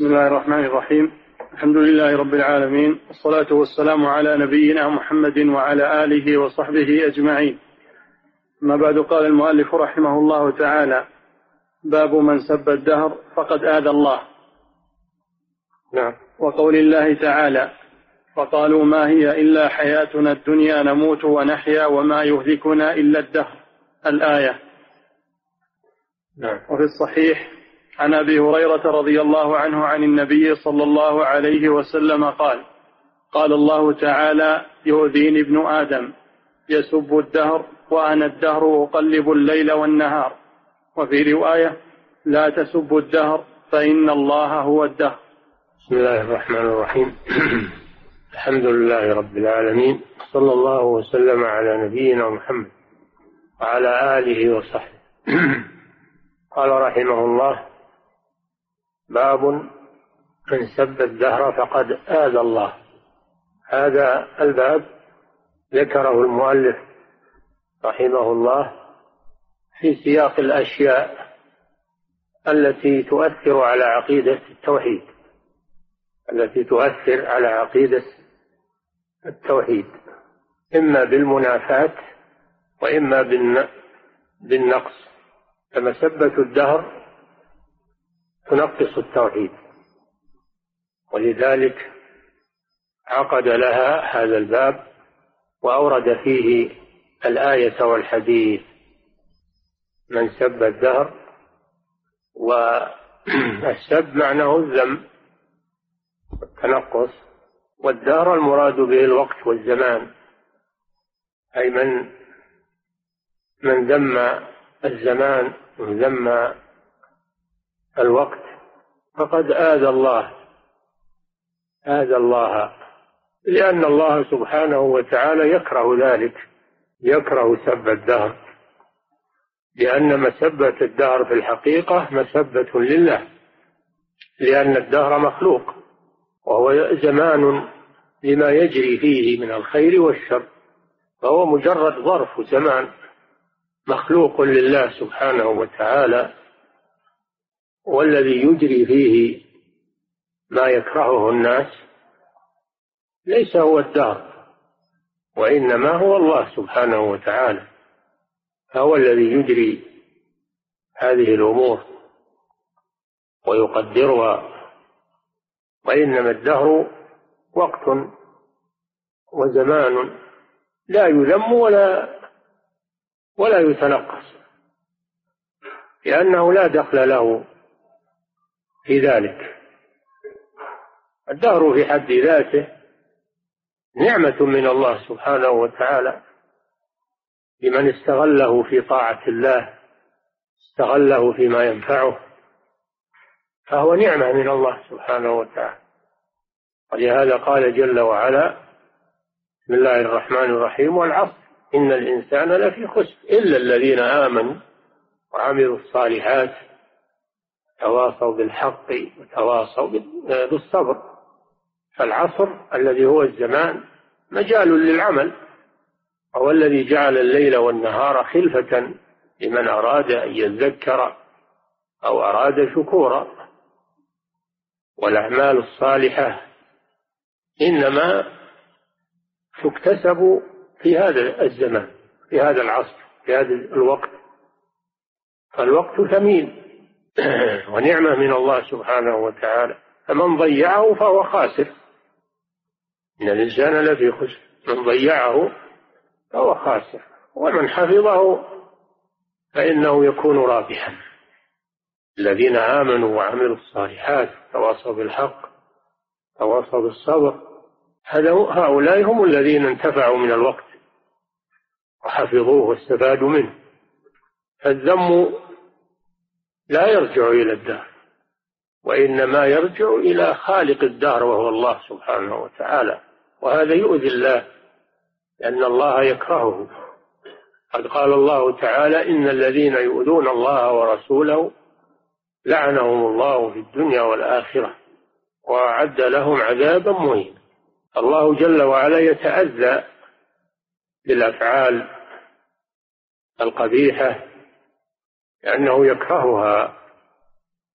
بسم الله الرحمن الرحيم. الحمد لله رب العالمين والصلاة والسلام على نبينا محمد وعلى آله وصحبه أجمعين. ما بعد قال المؤلف رحمه الله تعالى باب من سب الدهر فقد آذى الله. نعم. وقول الله تعالى فقالوا ما هي إلا حياتنا الدنيا نموت ونحيا وما يهلكنا إلا الدهر. الآية. نعم. وفي الصحيح عن أبي هريرة رضي الله عنه عن النبي صلى الله عليه وسلم قال قال الله تعالى يؤذيني ابن آدم يسب الدهر وأنا الدهر أقلب الليل والنهار. وفي رواية لا تسبوا الدهر فإن الله هو الدهر. بسم الله الرحمن الرحيم. الحمد لله رب العالمين صلى الله وسلم على نبينا محمد وعلى آله وصحبه. قال رحمه الله باب من سب الدهر فقد آذى الله. هذا الباب ذكره المؤلف رحمه الله في سياق الأشياء التي تؤثر على عقيدة التوحيد. التي تؤثر على عقيدة التوحيد. إما بالمنافاة وإما بالنقص. فمسبة الدهر تنقص التوحيد. ولذلك عقد لها هذا الباب وأورد فيه الآية والحديث. من سب الدهر والسب معناه الذم التنقص والدهر المراد به الوقت والزمان. أي من من ذم الزمان وذم الوقت. فقد آذى الله آذى الله لأن الله سبحانه وتعالى يكره ذلك يكره سب الدهر. لأن مسبة الدهر في الحقيقة مسبة لله لأن الدهر مخلوق وهو زمان لما يجري فيه من الخير والشر فهو مجرد ظرف زمان مخلوق لله سبحانه وتعالى. والذي يجري فيه ما يكرهه الناس ليس هو الدهر وإنما هو الله سبحانه وتعالى فهو الذي يجري هذه الأمور ويقدرها وإنما الدهر وقت وزمان لا يذم ولا ولا يتنقص لأنه لا دخل له في ذلك. الدهر في حد ذاته نعمة من الله سبحانه وتعالى لمن استغله في طاعة الله استغله فيما ينفعه فهو نعمة من الله سبحانه وتعالى. ولهذا قال جل وعلا بسم الله الرحمن الرحيم والعصر إن الإنسان لفي خسر إلا الذين آمنوا وعملوا الصالحات تواصوا بالحق وتواصوا بالصبر. فالعصر الذي هو الزمان مجال للعمل هو الذي جعل الليل والنهار خلفة لمن أراد أن يذكر أو أراد شكورا. والأعمال الصالحة إنما تكتسب في هذا الزمان في هذا العصر في هذا الوقت. فالوقت ثمين. ونعمة من الله سبحانه وتعالى. فمن ضيعه فهو خاسر. إن الإنسان لفي خسر. من ضيعه فهو خاسر. ومن حفظه فإنه يكون رابحا. الذين آمنوا وعملوا الصالحات تواصوا بالحق تواصوا بالصبر هؤلاء هم الذين انتفعوا من الوقت وحفظوه واستفادوا منه. فالذم لا يرجع إلى الدهر وإنما يرجع إلى خالق الدهر وهو الله سبحانه وتعالى. وهذا يؤذي الله لأن الله يكرهه. قد قال الله تعالى إن الذين يؤذون الله ورسوله لعنهم الله في الدنيا والآخرة وأعد لهم عذابا مهينا. الله جل وعلا يتأذى بالأفعال القبيحة لأنه يكرهها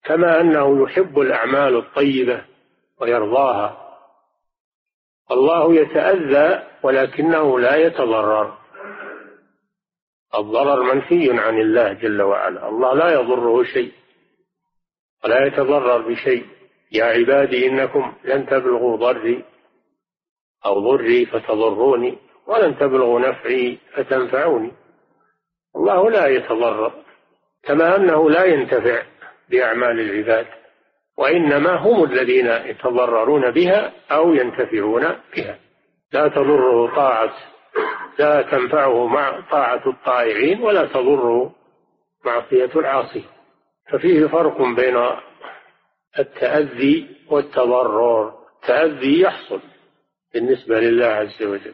كما أنه يحب الأعمال الطيبة ويرضاها. الله يتأذى ولكنه لا يتضرر. الضرر منفي عن الله جل وعلا. الله لا يضره شيء ولا يتضرر بشيء. يا عبادي إنكم لن تبلغوا ضري أو ضري فتضروني ولن تبلغوا نفعي فتنفعوني. الله لا يتضرر. كما أنه لا ينتفع بأعمال العباد وإنما هم الذين يتضررون بها أو ينتفعون بها. لا تضره طاعة لا تنفعه مع طاعة الطائعين ولا تضره معصية العاصي. ففيه فرق بين التأذي والتضرر. التأذي يحصل بالنسبة لله عز وجل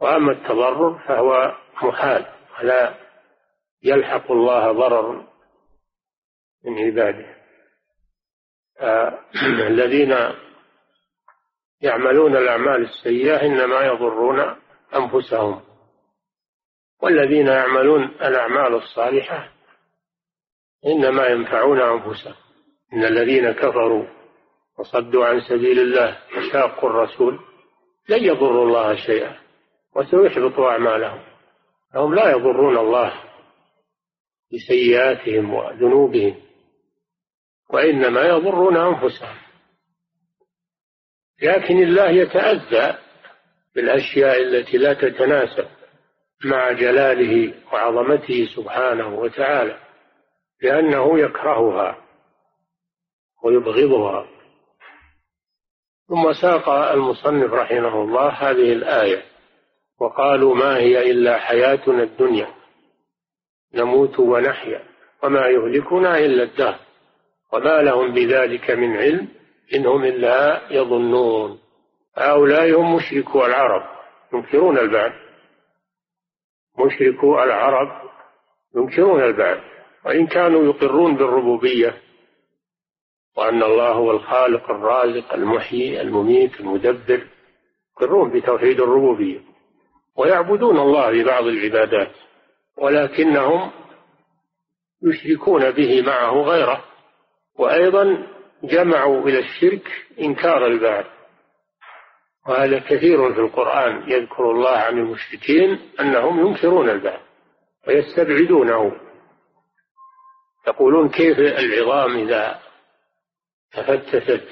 وأما التضرر فهو محال ولا يلحق الله ضرر من عباده. الذين يعملون الأعمال السيئة إنما يضرون أنفسهم. والذين يعملون الأعمال الصالحة إنما ينفعون أنفسهم. إن الذين كفروا وصدوا عن سبيل الله وشاقوا الرسول لن يضروا الله شيئا وسيحبط أعمالهم. هم لا يضرون الله. بسيئاتهم وذنوبهم وإنما يضرون أنفسهم. لكن الله يتأذى بالأشياء التي لا تتناسب مع جلاله وعظمته سبحانه وتعالى لأنه يكرهها ويبغضها. ثم ساق المصنف رحمه الله هذه الآية وقالوا ما هي إلا حياتنا الدنيا. نموت ونحيا وما يهلكنا إلا الدهر. وما لهم بذلك من علم إن هم إلا يظنون. هؤلاء هم مشركو العرب ينكرون البعث. مشركو العرب ينكرون البعث. وإن كانوا يقرون بالربوبية وأن الله هو الخالق الرازق المحيي المميت المدبر يقرون بتوحيد الربوبية. ويعبدون الله ببعض العبادات. ولكنهم يشركون به معه غيره وأيضا جمعوا إلى الشرك إنكار البعث. وهذا كثير في القرآن يذكر الله عن المشركين أنهم ينكرون البعث ويستبعدونه. يقولون كيف العظام إذا تفتتت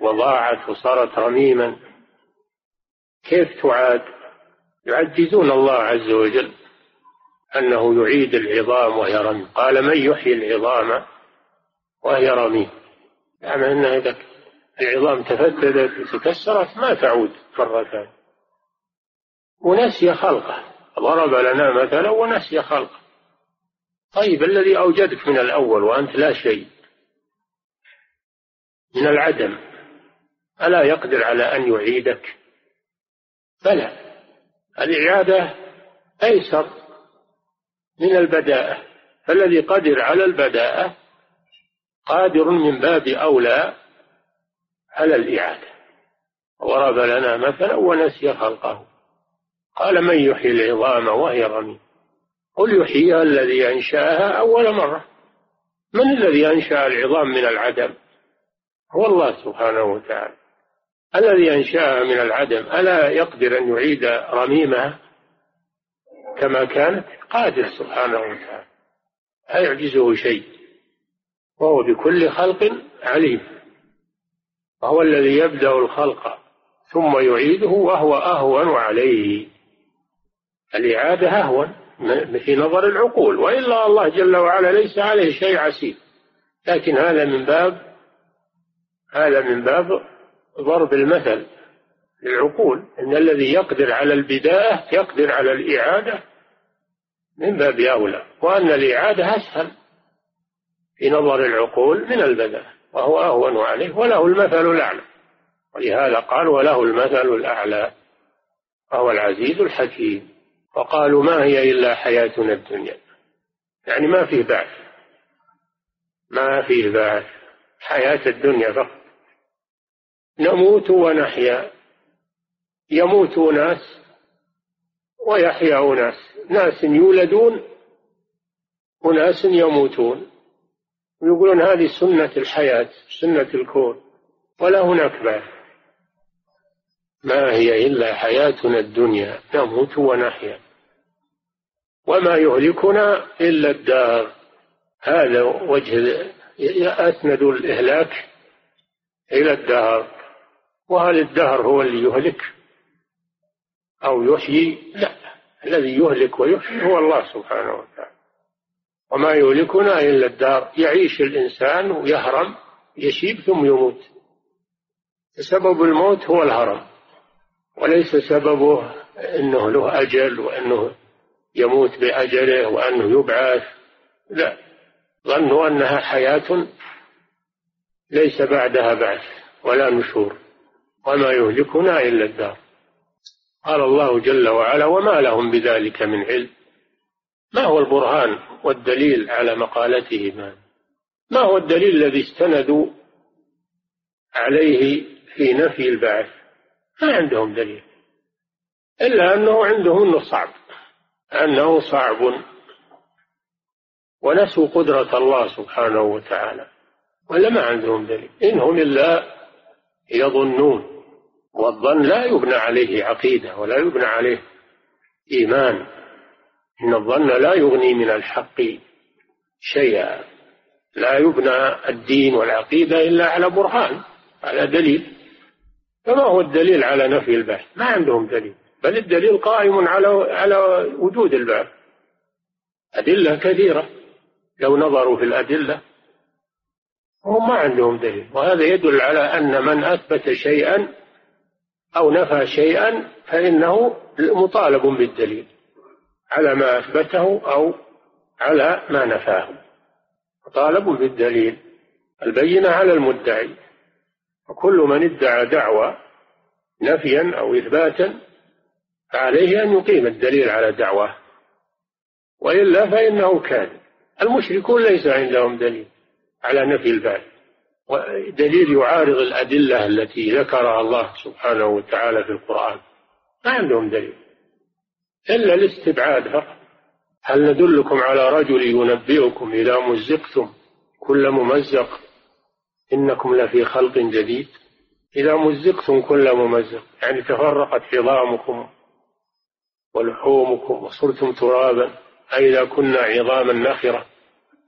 وضاعت وصارت رميما؟ كيف تعاد؟ يعجزون الله عز وجل. أنه يعيد العظام وهي رميم قال من يحيي العظام وهي رميم يعني أنها إذا العظام تفتتت وتكسرت ما تعود مرة ثانية. ونسي خلقه. ضرب لنا مثلا ونسي خلقه. طيب الذي أوجدك من الأول وأنت لا شيء. من العدم. ألا يقدر على أن يعيدك؟ بلى. الإعادة أيسر. من البداءة. فالذي قدر على البداءة قادر من باب أولى على الإعادة. ضرب لنا مثلا ونسي خلقه. قال من يحيي العظام وهي رميم. قل يحييها الذي أنشأها أول مرة. من الذي أنشأ العظام من العدم؟ هو الله سبحانه وتعالى. الذي أنشأها من العدم. ألا يقدر أن يعيد رميمها؟ كما كانت قادر سبحانه وتعالى. لا يعجزه شيء. وهو بكل خلق عليم. وهو الذي يبدأ الخلق ثم يعيده وهو أهون عليه. الإعادة أهون في نظر العقول. وإلا الله جل وعلا ليس عليه شيء عسير. لكن هذا من باب هذا من باب ضرب المثل. للعقول إن الذي يقدر على البداية يقدر على الإعادة من باب أولى وأن الإعادة أسهل في نظر العقول من البداء وهو أهون عليه وله المثل الأعلى. ولهذا قال وله المثل الأعلى وهو العزيز الحكيم. وقالوا ما هي إلا حياتنا الدنيا؟ يعني ما فيه بعث ما فيه بعث حياة الدنيا فقط. نموت ونحيا. يموت ناس ويحيا ناس. ناس يولدون وناس يموتون. ويقولون هذه سنة الحياة سنة الكون ولا هناك بعد. ما هي إلا حياتنا الدنيا نموت ونحيا. وما يهلكنا إلا الدار. هذا وجه أسند الإهلاك إلى الدهر. وهل الدهر هو اللي يهلك؟ أو يحيي؟ لا الذي يهلك ويحيي هو الله سبحانه وتعالى. وما يهلكنا إلا الدار. يعيش الإنسان ويهرم يشيب ثم يموت. سبب الموت هو الهرم. وليس سببه أنه له أجل وأنه يموت بأجله وأنه يبعث. لا ظنوا أنها حياة ليس بعدها بعث ولا نشور. وما يهلكنا إلا الدار. قال الله جل وعلا وما لهم بذلك من علم. ما هو البرهان والدليل على مقالتهما ما هو الدليل الذي استندوا عليه في نفي البعث؟ ما عندهم دليل. إلا أنه عندهم أنه صعب أنه صعب. ونسوا قدرة الله سبحانه وتعالى ولا ما عندهم دليل. إنهم إلا يظنون. والظن لا يبنى عليه عقيدة ولا يبنى عليه إيمان. إن الظن لا يغني من الحق شيئا. لا يبنى الدين والعقيدة إلا على برهان على دليل. فما هو الدليل على نفي البعث ما عندهم دليل. بل الدليل قائم على على وجود البعث أدلة كثيرة. لو نظروا في الأدلة هم ما عندهم دليل. وهذا يدل على أن من أثبت شيئا أو نفى شيئا فإنه مطالب بالدليل على ما أثبته أو على ما نفاه. مطالب بالدليل البينة على المدعي. وكل من ادعى دعوى نفيا أو إثباتا فعليه أن يقيم الدليل على دعواه وإلا فإنه كاذب. المشركون ليس عندهم دليل على نفي البعث ودليل يعارض الأدلة التي ذكرها الله سبحانه وتعالى في القرآن. ما عندهم دليل. إلا الاستبعاد فقط. هل ندلكم على رجل ينبئكم إذا مزقتم كل ممزق؟ إنكم لفي خلق جديد. إذا مزقتم كل ممزق. يعني تفرقت عظامكم ولحومكم وصرتم ترابا. أئذا كنا عظاما نخرة.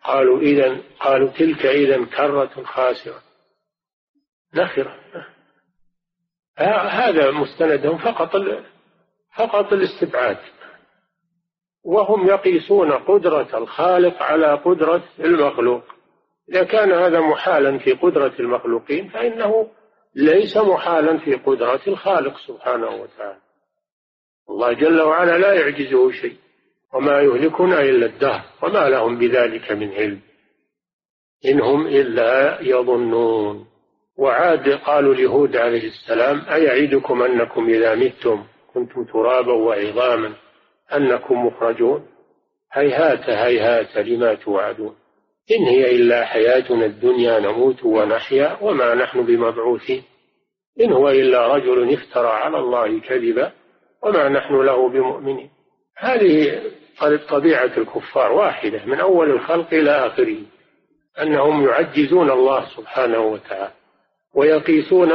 قالوا إذا قالوا تلك إذا كرة خاسرة. نخرة. هذا مستندهم فقط فقط الاستبعاد. وهم يقيسون قدرة الخالق على قدرة المخلوق. إذا كان هذا محالا في قدرة المخلوقين فإنه ليس محالا في قدرة الخالق سبحانه وتعالى. الله جل وعلا لا يعجزه شيء. وما يهلكنا إلا الدهر وما لهم بذلك من علم. إن هم إلا يظنون. وعاد قالوا لهود عليه السلام أيعدكم أنكم إذا متم كنتم ترابا وعظاما أنكم مخرجون؟ هيهات هيهات لما توعدون. إن هي إلا حياتنا الدنيا نموت ونحيا وما نحن بمبعوثين. إن هو إلا رجل افترى على الله كذبا وما نحن له بمؤمنين. هذه طبيعة الكفار واحدة من أول الخلق إلى آخره أنهم يعجزون الله سبحانه وتعالى ويقيسون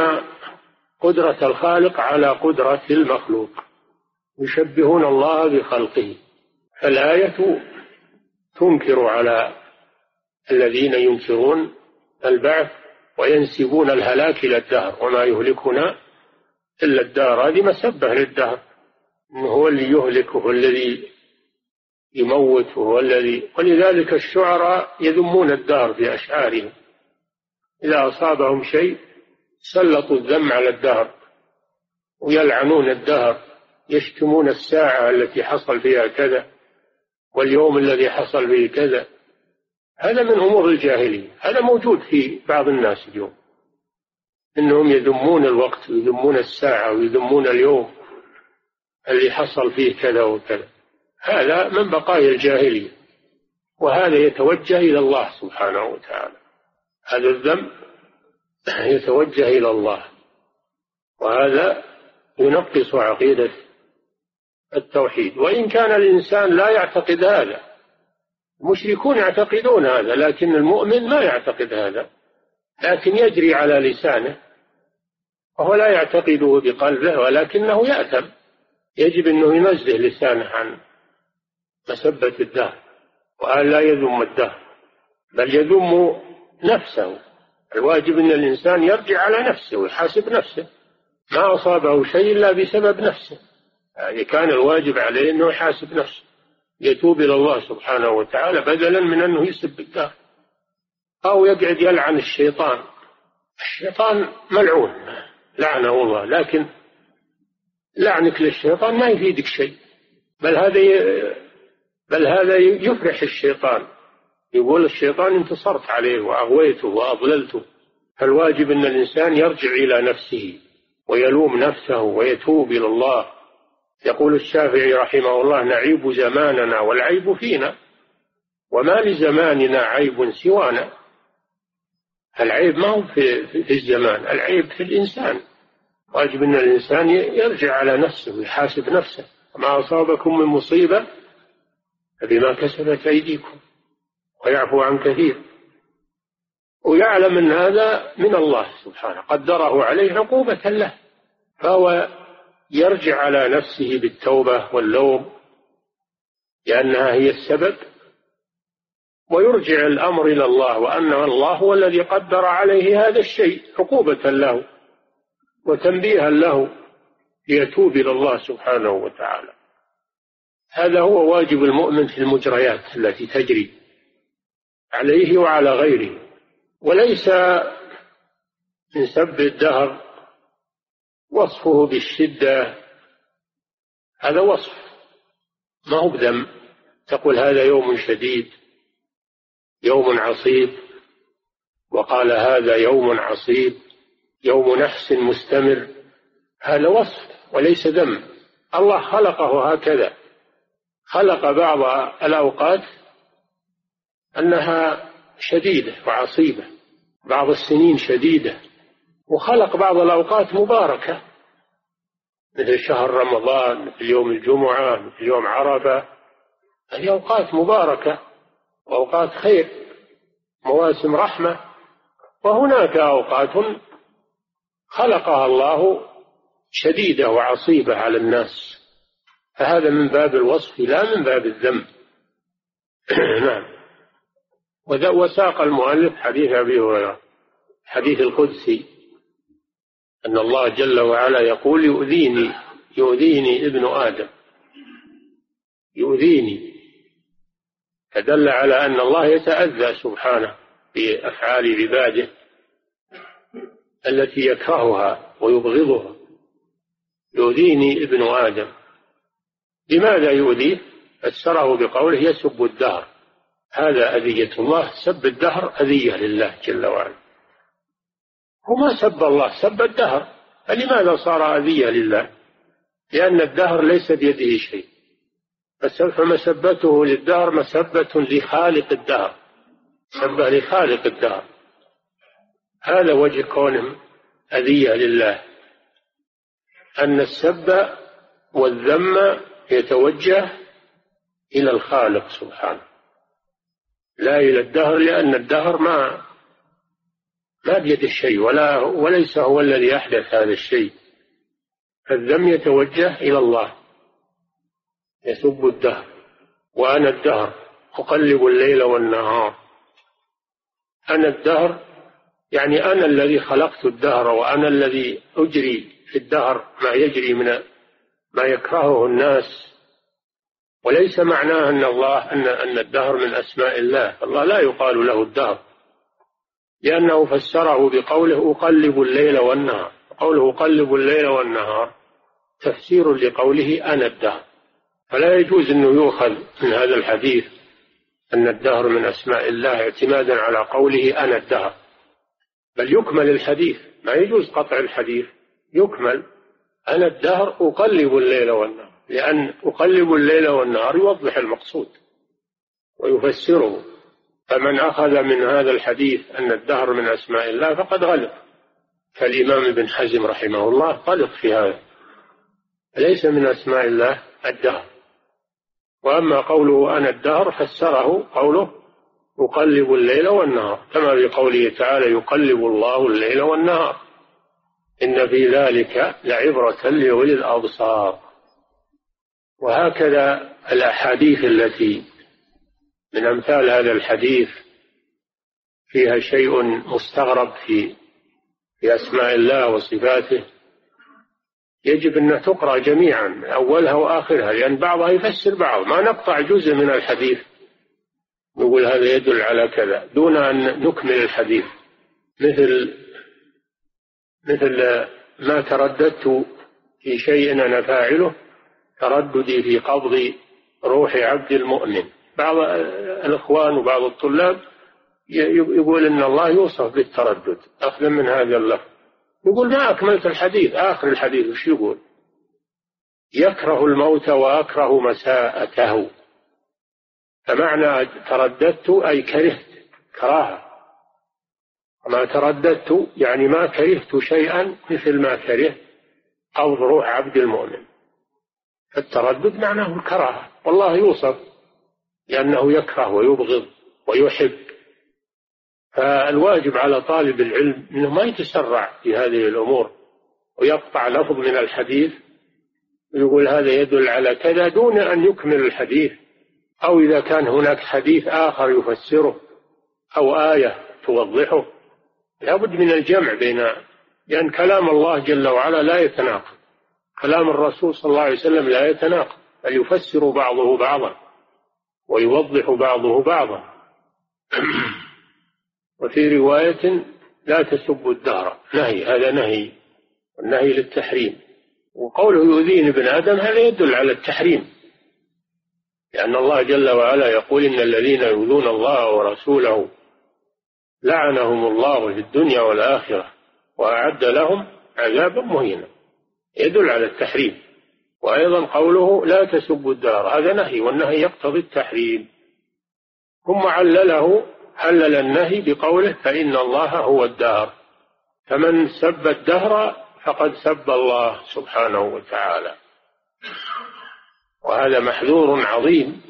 قدرة الخالق على قدرة المخلوق يشبهون الله بخلقه. الآية تنكر على الذين ينكرون البعث وينسبون الهلاك إلى الدهر وما يهلكنا إلا الدهر. هذه مسبة للدهر هو اللي يهلك وهو الذي يموت وهو الذي ولذلك الشعراء يذمون الدهر في أشعارهم. إذا أصابهم شيء سلطوا الذم على الدهر ويلعنون الدهر يشتمون الساعة التي حصل فيها كذا واليوم الذي حصل فيه كذا. هذا من أمور الجاهلية هذا موجود في بعض الناس اليوم. إنهم يذمون الوقت ويذمون الساعة ويذمون اليوم اللي حصل فيه كذا وكذا. هذا من بقايا الجاهلية وهذا يتوجه إلى الله سبحانه وتعالى. هذا الذنب يتوجه إلى الله وهذا ينقص عقيدة التوحيد. وإن كان الإنسان لا يعتقد هذا المشركون يعتقدون هذا لكن المؤمن ما يعتقد هذا لكن يجري على لسانه وهو لا يعتقده بقلبه ولكنه يأثم يجب أنه ينزه لسانه عن مسبة الدهر وأن لا يذم الدهر بل يذم نفسه. الواجب أن الإنسان يرجع على نفسه ويحاسب نفسه. ما أصابه شيء إلا بسبب نفسه. يعني كان الواجب عليه أنه يحاسب نفسه يتوب إلى الله سبحانه وتعالى بدلا من أنه يسب الدهر. أو يقعد يلعن الشيطان. الشيطان ملعون لعنه الله لكن لعنك للشيطان ما يفيدك شيء. بل هذا بل هذا يفرح الشيطان. يقول الشيطان انتصرت عليه وأغويته وأضللته. فالواجب أن الإنسان يرجع إلى نفسه ويلوم نفسه ويتوب إلى الله. يقول الشافعي رحمه الله نعيب زماننا والعيب فينا. وما لزماننا عيب سوانا. العيب ما هو في, في الزمان العيب في الإنسان. واجب أن الإنسان يرجع على نفسه ويحاسب نفسه. ما أصابكم من مصيبة فبما كسبت أيديكم ويعفو عن كثير. ويعلم أن هذا من الله سبحانه قدره عليه عقوبة له فهو يرجع على نفسه بالتوبة واللوم لأنها هي السبب ويرجع الأمر إلى الله وأن الله هو الذي قدر عليه هذا الشيء عقوبة له وتنبيها له ليتوب إلى الله سبحانه وتعالى. هذا هو واجب المؤمن في المجريات التي تجري عليه وعلى غيره وليس من سب الدهر وصفه بالشدة هذا وصف. ما هو بذم؟ تقول هذا يوم شديد يوم عصيب وقال هذا يوم عصيب يوم نحس مستمر هذا وصف وليس ذم. الله خلقه هكذا. خلق بعض الأوقات أنها شديدة وعصيبة بعض السنين شديدة وخلق بعض الأوقات مباركة مثل شهر رمضان مثل يوم الجمعة مثل يوم عرفة. هذه أوقات مباركة وأوقات خير مواسم رحمة. وهناك أوقات خلقها الله شديدة وعصيبة على الناس. فهذا من باب الوصف لا من باب الذم. نعم. وساق المؤلف حديث أبي هريرة حديث القدسي أن الله جل وعلا يقول يؤذيني يؤذيني ابن آدم. يؤذيني. فدل على أن الله يتأذى سبحانه بأفعال عباده التي يكرهها ويبغضها. يؤذيني ابن آدم. لماذا يؤذيه فسره بقوله يسب الدهر. هذا أذية الله سب الدهر أذية لله جل وعلا. هو ما سب الله سب الدهر. فلماذا صار أذية لله؟ لأن الدهر ليس بيده شيء. فمسبته للدهر مسبة لخالق الدهر. سبه لخالق الدهر. هذا وجه كونهم أذية لله. أن السب والذم يتوجه إلى الخالق سبحانه. لا إلى الدهر لأن الدهر ما ما بيد الشيء ولا وليس هو الذي أحدث هذا الشيء. الذم يتوجه إلى الله. يسب الدهر. وأنا الدهر. أقلب الليل والنهار. أنا الدهر يعني أنا الذي خلقت الدهر وأنا الذي أجري في الدهر ما يجري من ما يكرهه الناس. وليس معناه أن الله أن أن الدهر من أسماء الله. الله لا يقال له الدهر. لأنه فسره بقوله أقلب الليل والنهار. قوله أقلب الليل والنهار تفسير لقوله أنا الدهر. فلا يجوز أنه يؤخذ من هذا الحديث أن الدهر من أسماء الله اعتمادا على قوله أنا الدهر. بل يكمل الحديث. ما يجوز قطع الحديث. يكمل. أنا الدهر أقلب الليل والنهار لأن أقلب الليل والنهار يوضح المقصود ويفسره. فمن أخذ من هذا الحديث أن الدهر من أسماء الله فقد غلط. كالإمام ابن حزم رحمه الله غلط في هذا. ليس من أسماء الله الدهر. وأما قوله أنا الدهر فسره قوله يقلب الليل والنهار كما في قوله تعالى يقلب الله الليل والنهار. إن في ذلك لعبرة لأولي الأبصار. وهكذا الأحاديث التي من أمثال هذا الحديث فيها شيء مستغرب في في أسماء الله وصفاته. يجب أن تقرأ جميعا أولها وآخرها لأن بعضها يفسر بعض. ما نقطع جزء من الحديث نقول هذا يدل على كذا دون أن نكمل الحديث. مثل مثل ما ترددت في شيء أنا فاعله ترددي في قبض روح عبد المؤمن. بعض الإخوان وبعض الطلاب يقول إن الله يوصف بالتردد أخذا من هذا اللفظ يقول ما أكملت الحديث؟ آخر الحديث وش يقول؟ يكره الموت وأكره مساءته. فمعنى ترددت أي كرهت كراهة. ما ترددت يعني ما كرهت شيئا مثل ما كرهت قبض روح عبد المؤمن. التردد معناه الكراهة. والله يوصف لأنه يكره ويبغض ويحب. فالواجب على طالب العلم أنه ما يتسرع في هذه الأمور ويقطع لفظ من الحديث ويقول هذا يدل على كذا دون أن يكمل الحديث. أو إذا كان هناك حديث آخر يفسره أو آية توضحه. لابد من الجمع بين لأن كلام الله جل وعلا لا يتناقض. كلام الرسول صلى الله عليه وسلم لا يتناقض. بل يفسر بعضه بعضا ويوضح بعضه بعضا. وفي رواية لا تسبوا الدهر. نهي هذا نهي النهي للتحريم. وقوله يؤذين ابن آدم هذا يدل على التحريم. لأن الله جل وعلا يقول إن الذين يؤذون الله ورسوله لعنهم الله في الدنيا والآخرة وأعد لهم عذابا مهينا. يدل على التحريم. وأيضا قوله لا تسبوا الدار. هذا نهي والنهي يقتضي التحريم. ثم علله علل النهي بقوله فإن الله هو الدهر فمن سب الدهر فقد سب الله سبحانه وتعالى. وهذا محذور عظيم.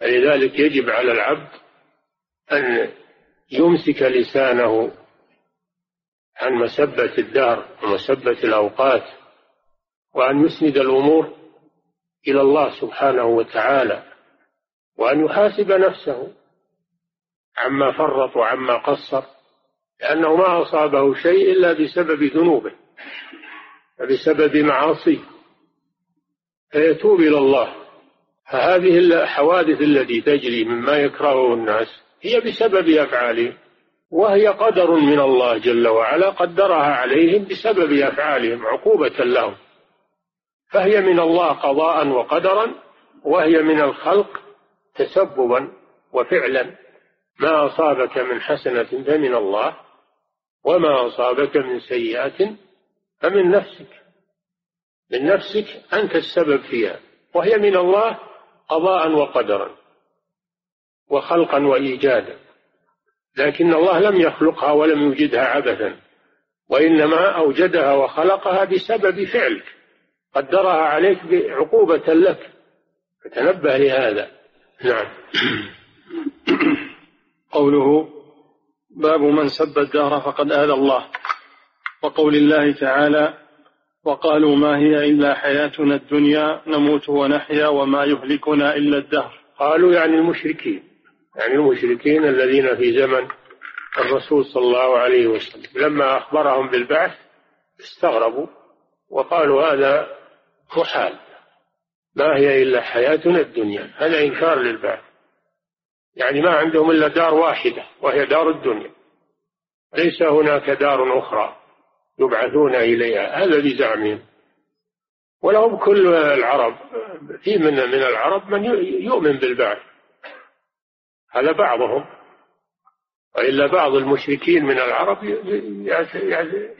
فلذلك يجب على العبد أن يمسك لسانه عن مسبة الدهر ومسبة الأوقات وأن يسند الأمور إلى الله سبحانه وتعالى وأن يحاسب نفسه عما فرط وعما قصر لأنه ما أصابه شيء إلا بسبب ذنوبه وبسبب معاصيه فيتوب إلى الله. فهذه الحوادث التي تجري مما يكرهه الناس هي بسبب أفعالهم وهي قدر من الله جل وعلا قدرها عليهم بسبب أفعالهم عقوبة لهم. فهي من الله قضاء وقدرا وهي من الخلق تسببا وفعلا. ما أصابك من حسنة فمن الله وما أصابك من سيئة فمن نفسك. من نفسك أنت السبب فيها وهي من الله قضاء وقدرا. وخلقا وإيجادا. لكن الله لم يخلقها ولم يوجدها عبثا وإنما أوجدها وخلقها بسبب فعلك. قدرها عليك عقوبة لك. فتنبه لهذا. نعم. قوله باب من سب الدهر فقد آذى الله. وقول الله تعالى وقالوا ما هي إلا حياتنا الدنيا نموت ونحيا وما يهلكنا إلا الدهر. قالوا يعني المشركين. يعني المشركين الذين في زمن الرسول صلى الله عليه وسلم. لما أخبرهم بالبعث استغربوا وقالوا هذا محال ما هي إلا حياتنا الدنيا هذا إنكار للبعث. يعني ما عندهم إلا دار واحدة وهي دار الدنيا. ليس هناك دار أخرى يبعثون إليها هذا بزعمهم ولهم كل العرب في من من العرب من يؤمن بالبعث. هذا بعضهم. وإلا بعض المشركين من العرب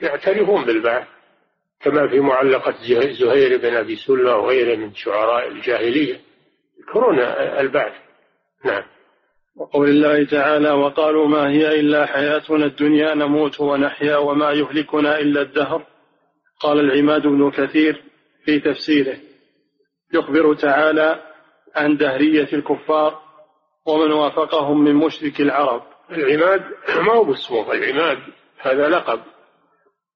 يعترفون بالبعث كما في معلقة زهير بن أبي سلمى وغيره من شعراء الجاهلية يذكرون البعث. نعم. وقول الله تعالى وقالوا ما هي إلا حياتنا الدنيا نموت ونحيا وما يهلكنا إلا الدهر. قال العماد بن كثير في تفسيره. يخبر تعالى عن دهرية الكفار ومن وافقهم من مشرك العرب. العماد ما هو باسمه العماد هذا لقب.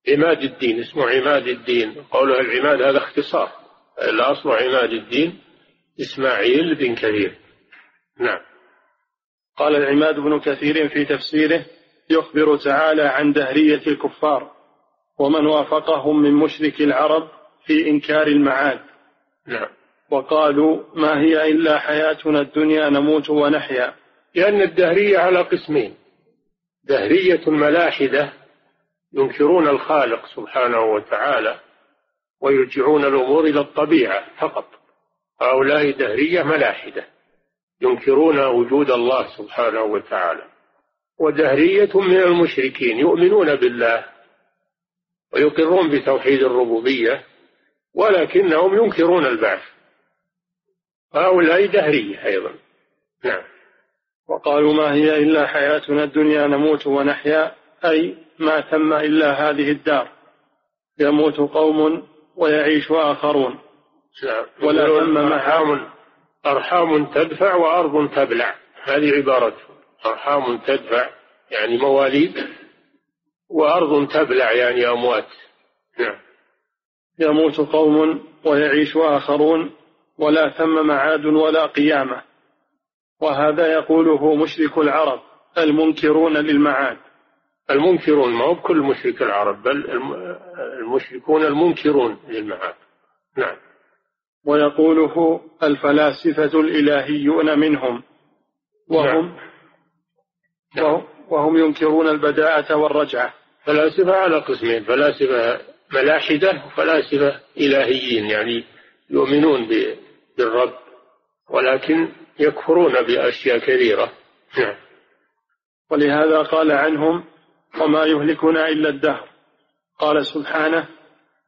عماد الدين اسمه عماد الدين. قوله العماد هذا اختصار. الأصل عماد الدين إسماعيل بن كثير. نعم. قال العماد بن كثير في تفسيره يخبر تعالى عن دهرية الكفار ومن وافقهم من مشرك العرب في إنكار المعاد. نعم. وقالوا ما هي إلا حياتنا الدنيا نموت ونحيا. لأن الدهرية على قسمين. دهرية ملاحدة ينكرون الخالق سبحانه وتعالى ويرجعون الأمور إلى الطبيعة فقط. هؤلاء دهرية ملاحدة ينكرون وجود الله سبحانه وتعالى. ودهرية من المشركين يؤمنون بالله ويقرون بتوحيد الربوبية ولكنهم ينكرون البعث. هؤلاء دهرية أيضا. نعم. وقالوا ما هي إلا حياتنا الدنيا نموت ونحيا. أي ما تم إلا هذه الدار. يموت قوم ويعيش آخرون. نعم. ولا ثم أرحام أرحام تدفع وأرض تبلع. هذه عبارته أرحام تدفع يعني مواليد وأرض تبلع يعني أموات. نعم. يموت قوم ويعيش آخرون. ولا ثم معاد ولا قيامة. وهذا يقوله مشرك العرب المنكرون للمعاد. المنكرون ما هو كل مشرك العرب بل المشركون المنكرون للمعاد. نعم. ويقوله الفلاسفة الإلهيون منهم. وهم نعم. وهم, وهم ينكرون البداءة والرجعة. فلاسفة على قسمين فلاسفة ملاحدة وفلاسفة إلهيين يعني يؤمنون بالرب ولكن يكفرون بأشياء كثيرة. نعم. ولهذا قال عنهم وما يهلكنا إلا الدهر. قال سبحانه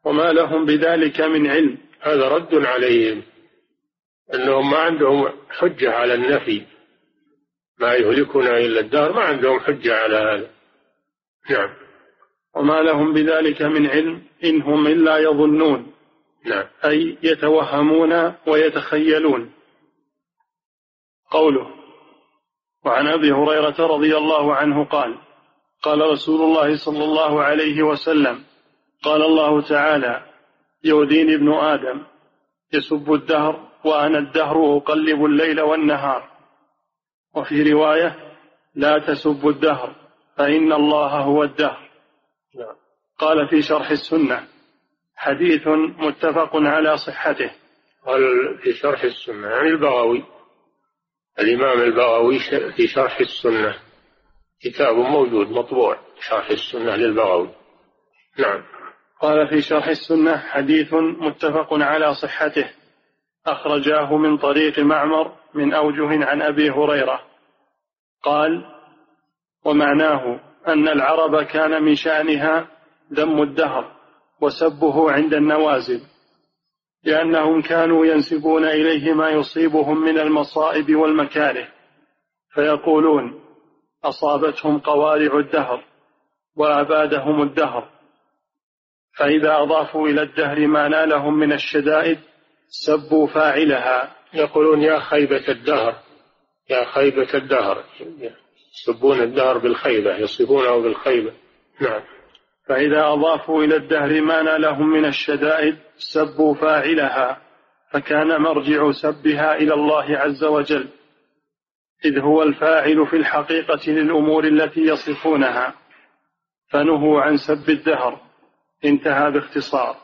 وما لهم بذلك من علم. هذا رد عليهم أنهم ما عندهم حجة على النفي. ما يهلكنا إلا الدهر. ما عندهم حجة على هذا. نعم. وما لهم بذلك من علم إن هم إلا يظنون. نعم. أي يتوهمون ويتخيلون. قوله وعن أبي هريرة رضي الله عنه قال قال رسول الله صلى الله عليه وسلم قال الله تعالى يؤذيني ابن آدم يسب الدهر وأنا الدهر أقلب الليل والنهار. وفي رواية لا تسبوا الدهر فإن الله هو الدهر. نعم. قال في شرح السنة حديث متفق على صحته. قال في شرح السنة يعني البغوي. الإمام البغوي في شرح السنة. كتاب موجود مطبوع شرح السنة للبغوي. نعم. قال في شرح السنة حديث متفق على صحته. أخرجاه من طريق معمر من أوجه عن أبي هريرة. قال ومعناه أن العرب كان من شأنها ذم الدهر. وسبه عند النوازل لأنهم كانوا ينسبون إليه ما يصيبهم من المصائب والمكاره فيقولون أصابتهم قوارع الدهر وأبادهم الدهر. فإذا أضافوا إلى الدهر ما نالهم من الشدائد سبوا فاعلها. يقولون يا خيبة الدهر يا خيبة الدهر يسبون الدهر بالخيبة يصفونه بالخيبة. نعم. فإذا أضافوا إلى الدهر ما نالهم من الشدائد سبوا فاعلها فكان مرجع سبها إلى الله عز وجل إذ هو الفاعل في الحقيقة للأمور التي يصفونها. فنهوا عن سب الدهر. انتهى باختصار.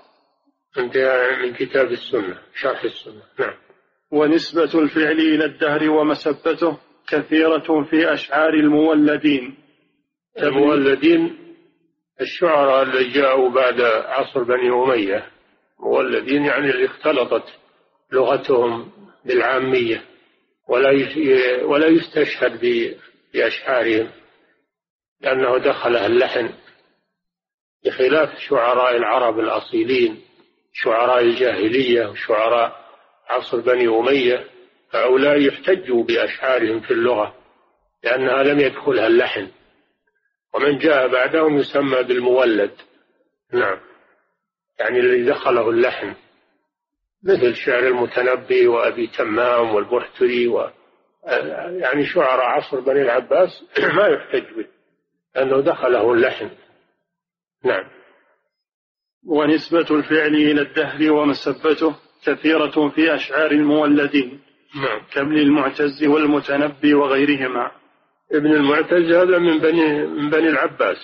انتهى من كتاب السنة شرح السنة. نعم. ونسبة الفعل إلى الدهر ومسبته كثيرة في أشعار المولدين. المولدين الشعراء الذين جاءوا بعد عصر بني أمية مولدين يعني اللي اختلطت لغتهم بالعامية ولا ولا يستشهد بأشعارهم لأنه دخلها اللحن بخلاف شعراء العرب الأصيلين شعراء الجاهلية وشعراء عصر بني أمية هؤلاء يحتجوا بأشعارهم في اللغة لأنها لم يدخلها اللحن. ومن جاء بعدهم يسمى بالمولد. نعم. يعني الذي دخله اللحن مثل شعر المتنبي وأبي تمام والبحتري و يعني شعراء عصر بني العباس ما يحتج به لأنه دخله اللحن نعم. ونسبة الفعل إلى الدهر ومسبته كثيرة في أشعار المولدين نعم. كابن المعتز والمتنبي وغيرهما. ابن المعتز هذا من بني من بني العباس.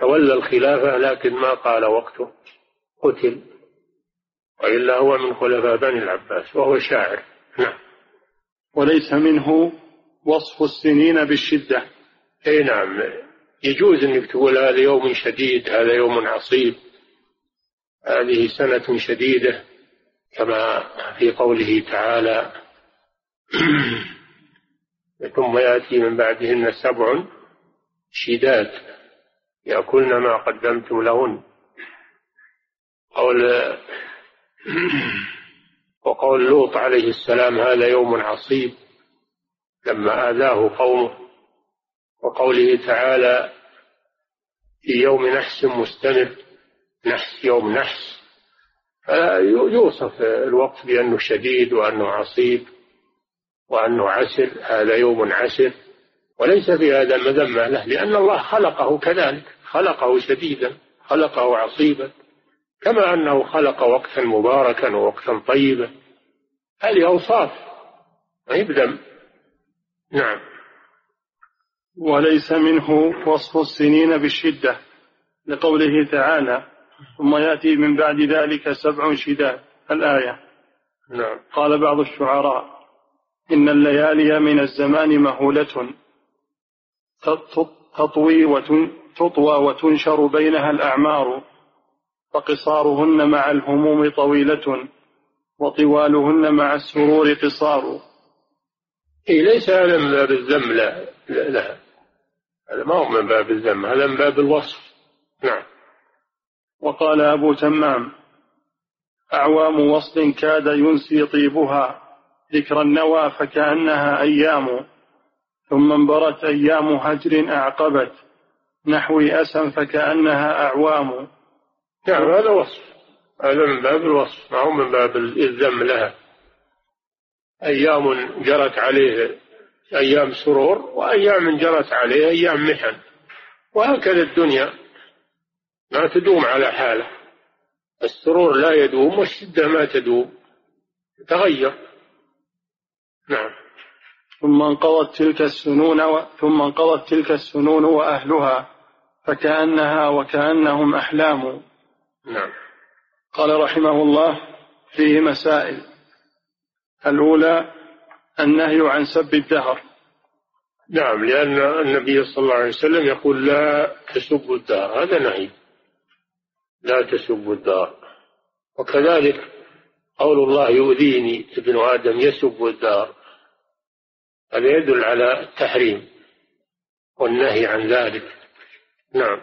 تولى الخلافة لكن ما قال وقته قتل. وإلا هو من خلفاء بني العباس وهو شاعر. نعم. وليس منه وصف السنين بالشدة. أي نعم. يجوز أنك تقول هذا يوم شديد هذا يوم عصيب. هذه سنة شديدة كما في قوله تعالى ثم يأتي من بعدهن سبع شداد يأكلن ما قدمتم لهن. قول وقول لوط عليه السلام هذا يوم عصيب لما آذاه قومه. وقوله تعالى في يوم نحس مستمر نحس يوم نحس. يوصف الوقت بأنه شديد وأنه عصيب. وأنه عسر هذا يوم عسر. وليس في هذا مذمة له لأن الله خلقه كذلك. خلقه شديدا خلقه عصيبا. كما أنه خلق وقتا مباركا ووقتا طيبا. هذه أوصاف. ما يبدم نعم. وليس منه وصف السنين بالشدة لقوله تعالى ثم يأتي من بعد ذلك سبع شداد. الآية. نعم. قال بعض الشعراء إن الليالي من الزمان مهولة. تطوي وتطوى وتنشر بينها الأعمار. فقصارهن مع الهموم طويلة. وطوالهن مع السرور قصار. إيه ليس هذا من باب الذم لا لها هذا ما هو من باب الذم هذا من باب الوصف. نعم. وقال أبو تمام أعوام وصل كاد ينسي طيبها. ذكر النوى فكأنها أيام ثم انبرت أيام هجر أعقبت نحو أسا فكأنها أعوام. نعم هذا وصف هذا من باب الوصف ما هو من باب الذم لها. أيام جرت عليه أيام سرور وأيام جرت عليه أيام محن. وهكذا الدنيا ما تدوم على حاله السرور لا يدوم والشدة ما تدوم تغير. نعم. ثم انقضت تلك السنون و... ثم انقضت تلك السنون وأهلها فكأنها وكأنهم أحلام. نعم. قال رحمه الله فيه مسائل. الأولى النهي عن سب الدهر. نعم لأن النبي صلى الله عليه وسلم يقول لا تسبوا الدهر هذا نهي. لا تسبوا الدهر. وكذلك قول الله يؤذيني ابن آدم يسب الدار. هذا يدل على التحريم والنهي عن ذلك. نعم.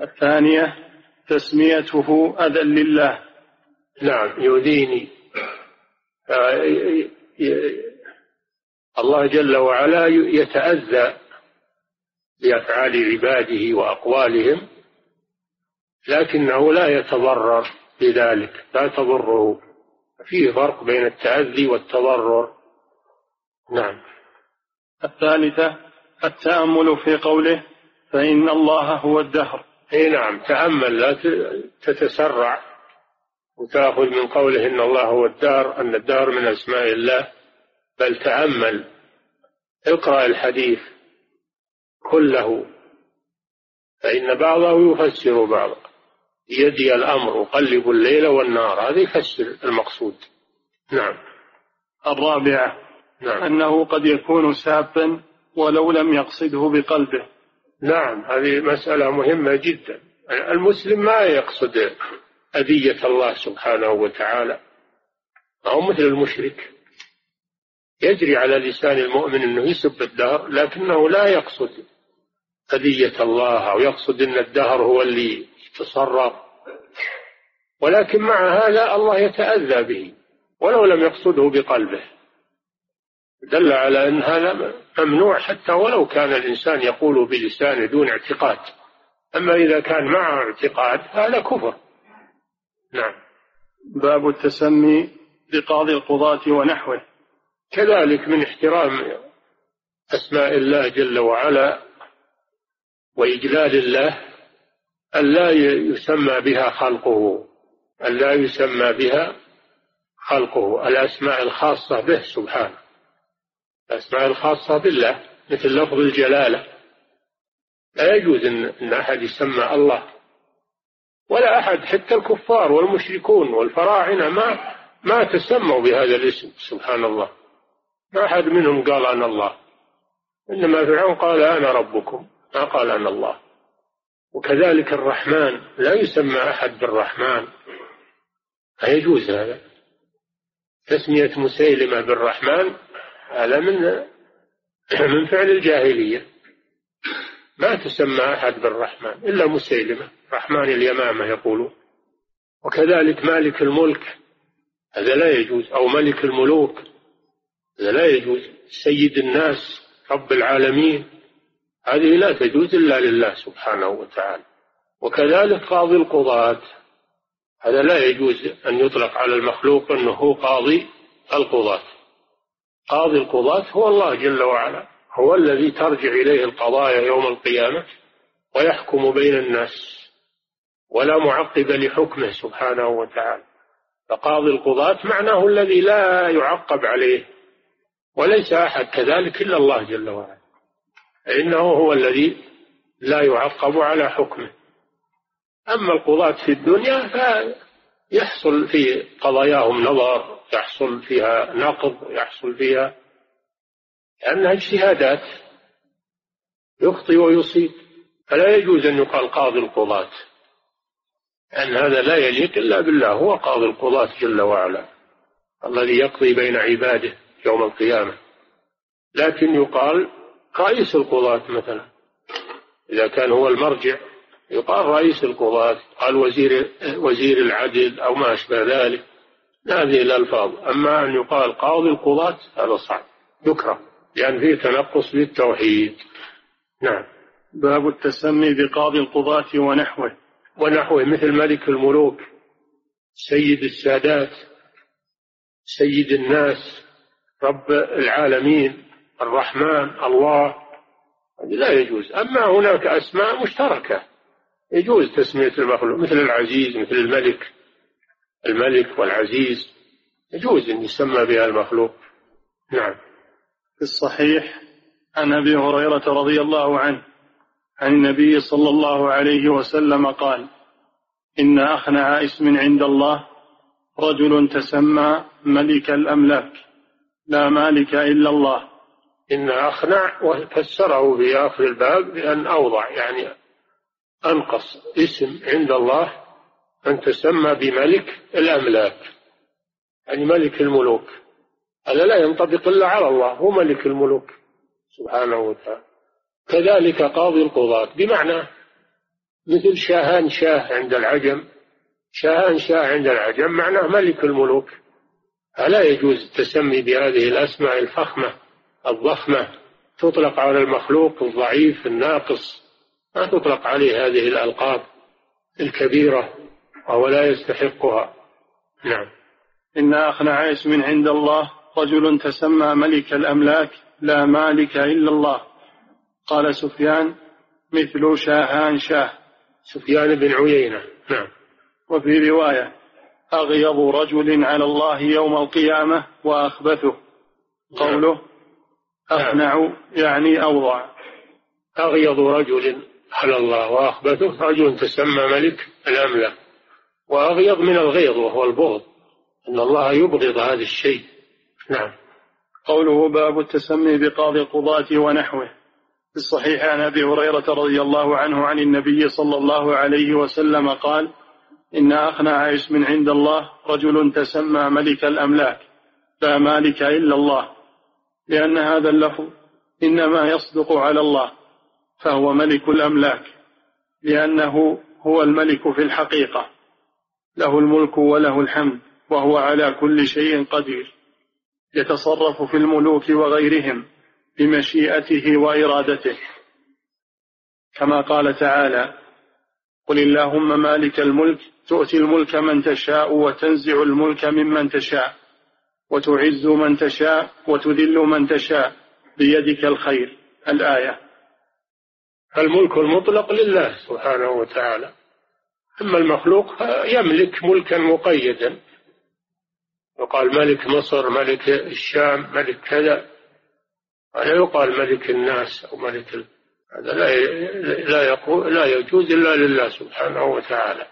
الثانية تسميته أذى لله. نعم يؤذيني. الله جل وعلا يتأذى بأفعال عباده وأقوالهم لكنه لا يتضرر. بذلك لا تضره. فيه فرق بين التأذي والتضرر. نعم. الثالثة التأمل في قوله فإن الله هو الدهر. إي نعم. تأمل لا تتسرع وتأخذ من قوله إن الله هو الدار أن الدار من أسماء الله. بل تأمل. اقرأ الحديث كله. فإن بعضه يفسر بعضا بيدي الأمر أقلب الليل والنهار هذا يفسر المقصود. نعم. الرابعة نعم. أنه قد يكون سابا ولو لم يقصده بقلبه. نعم هذه مسألة مهمة جدا. المسلم ما يقصد أذية الله سبحانه وتعالى. أو مثل المشرك. يجري على لسان المؤمن أنه يسب الدهر لكنه لا يقصد أذية الله أو يقصد أن الدهر هو اللي يتصرف ولكن مع هذا الله يتأذى به ولو لم يقصده بقلبه. دل على أن هذا ممنوع حتى ولو كان الإنسان يقول بلسانه دون اعتقاد. أما إذا كان معه اعتقاد هذا كفر. نعم. باب التسمي بقاضي القضاة ونحوه. كذلك من احترام أسماء الله جل وعلا وإجلال الله أن لا يسمى بها خلقه أن لا يسمى بها خلقه الأسماء الخاصة به سبحانه. الأسماء الخاصة بالله مثل لفظ الجلالة. لا يجوز أن أحد يسمى الله. ولا أحد حتى الكفار والمشركون والفراعنة ما ما تسموا بهذا الاسم سبحان الله. ما أحد منهم قال أنا الله. إنما فرعون قال أنا ربكم ما قال أنا الله. وكذلك الرحمن لا يسمى أحد بالرحمن. لا يجوز هذا؟ تسمية مسيلمة بالرحمن هذا من من فعل الجاهلية. ما تسمى أحد بالرحمن إلا مسيلمة. رحمن اليمامة يقولون. وكذلك مالك الملك هذا لا يجوز. أو ملك الملوك هذا لا يجوز. سيد الناس رب العالمين. هذه لا تجوز إلا لله سبحانه وتعالى. وكذلك قاضي القضاة هذا لا يجوز أن يطلق على المخلوق أنه هو قاضي القضاة. قاضي القضاة هو الله جل وعلا هو الذي ترجع إليه القضايا يوم القيامة ويحكم بين الناس ولا معقب لحكمه سبحانه وتعالى. فقاضي القضاة معناه الذي لا يعقب عليه وليس أحد كذلك إلا الله جل وعلا. إنه هو الذي لا يعقب على حكمه. أما القضاة في الدنيا فيحصل في قضاياهم نظر يحصل فيها نقض يحصل فيها لأنها اجتهادات يخطي ويصيب. فلا يجوز أن يقال قاضي القضاة لأن هذا لا يليق إلا بالله هو قاضي القضاة جل وعلا الذي يقضي بين عباده يوم القيامة. لكن يقال رئيس القضاة مثلا. إذا كان هو المرجع يقال رئيس القضاة قال وزير وزير العدل أو ما أشبه ذلك. هذه الألفاظ. أما أن يقال قاضي القضاة هذا صعب. يكره لأن فيه تنقص للتوحيد نعم. باب التسمي بقاضي القضاة ونحوه. ونحوه مثل ملك الملوك سيد السادات سيد الناس رب العالمين. الرحمن الله لا يجوز. أما هناك أسماء مشتركة. يجوز تسمية المخلوق مثل العزيز مثل الملك. الملك والعزيز. يجوز أن يسمى بها المخلوق. نعم. في الصحيح عن أبي هريرة رضي الله عنه عن النبي صلى الله عليه وسلم قال إن أخنع اسم عند الله رجل تسمى ملك الأملاك لا مالك إلا الله. إن أخنع وفسره في آخر الباب بأن أوضع يعني أنقص اسم عند الله أن تسمى بملك الأملاك يعني ملك الملوك. هذا لا ينطبق إلا على الله هو ملك الملوك سبحانه وتعالى. كذلك قاضي القضاة بمعنى مثل شاهان شاه عند العجم شاهان شاه عند العجم معناه ملك الملوك. فلا يجوز التسمي بهذه الأسماء الفخمة. الضخمة تطلق على المخلوق الضعيف الناقص. ما تطلق عليه هذه الألقاب الكبيرة وهو لا يستحقها. نعم. إن أخنع اسم عند الله رجل تسمى ملك الأملاك لا مالك إلا الله. قال سفيان مثل شاهان شاه. سفيان بن عيينة. نعم. وفي رواية أغيض رجل على الله يوم القيامة وأخبثه. قوله أقنع يعني أوضع أغيض رجل على الله وأخبثه رجل تسمى ملك الأملاك وأغيض من الغيظ وهو البغض. أن الله يبغض هذا الشيء. نعم. قوله باب التسمي بقاضي القضاة ونحوه. في الصحيح عن أبي هريرة رضي الله عنه عن النبي صلى الله عليه وسلم قال إن أقنع اسم عند الله رجل تسمى ملك الأملاك. لا مالك إلا الله. لأن هذا اللفظ إنما يصدق على الله فهو ملك الأملاك لأنه هو الملك في الحقيقة له الملك وله الحمد وهو على كل شيء قدير يتصرف في الملوك وغيرهم بمشيئته وإرادته. كما قال تعالى قل اللهم مالك الملك تؤتي الملك من تشاء وتنزع الملك ممن تشاء. وتعز من تشاء وتذل من تشاء بيدك الخير. الآية. الملك المطلق لله سبحانه وتعالى. أما المخلوق يملك ملكا مقيدا. يقال ملك مصر ملك الشام ملك كذا. ولا يقال ملك الناس أو ملك ال... هذا لا لا يقول لا يجوز إلا لله سبحانه وتعالى.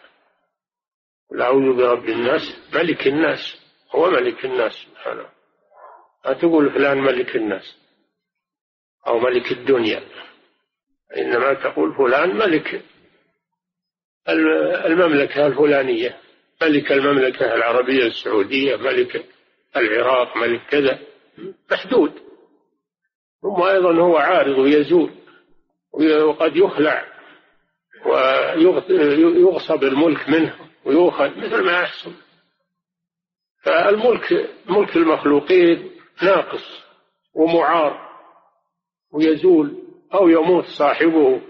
قل أعوذ برب الناس ملك الناس. هو ملك الناس سبحانه. لا تقول فلان ملك الناس أو ملك الدنيا. إنما تقول فلان ملك المملكة الفلانية ملك المملكة العربية السعودية ملك العراق ملك كذا. محدود. ثم أيضا هو عارض ويزول وقد يخلع ويغصب الملك منه ويؤخذ مثل ما يحصل. فالملك ملك المخلوقين ناقص ومعار ويزول أو يموت صاحبه.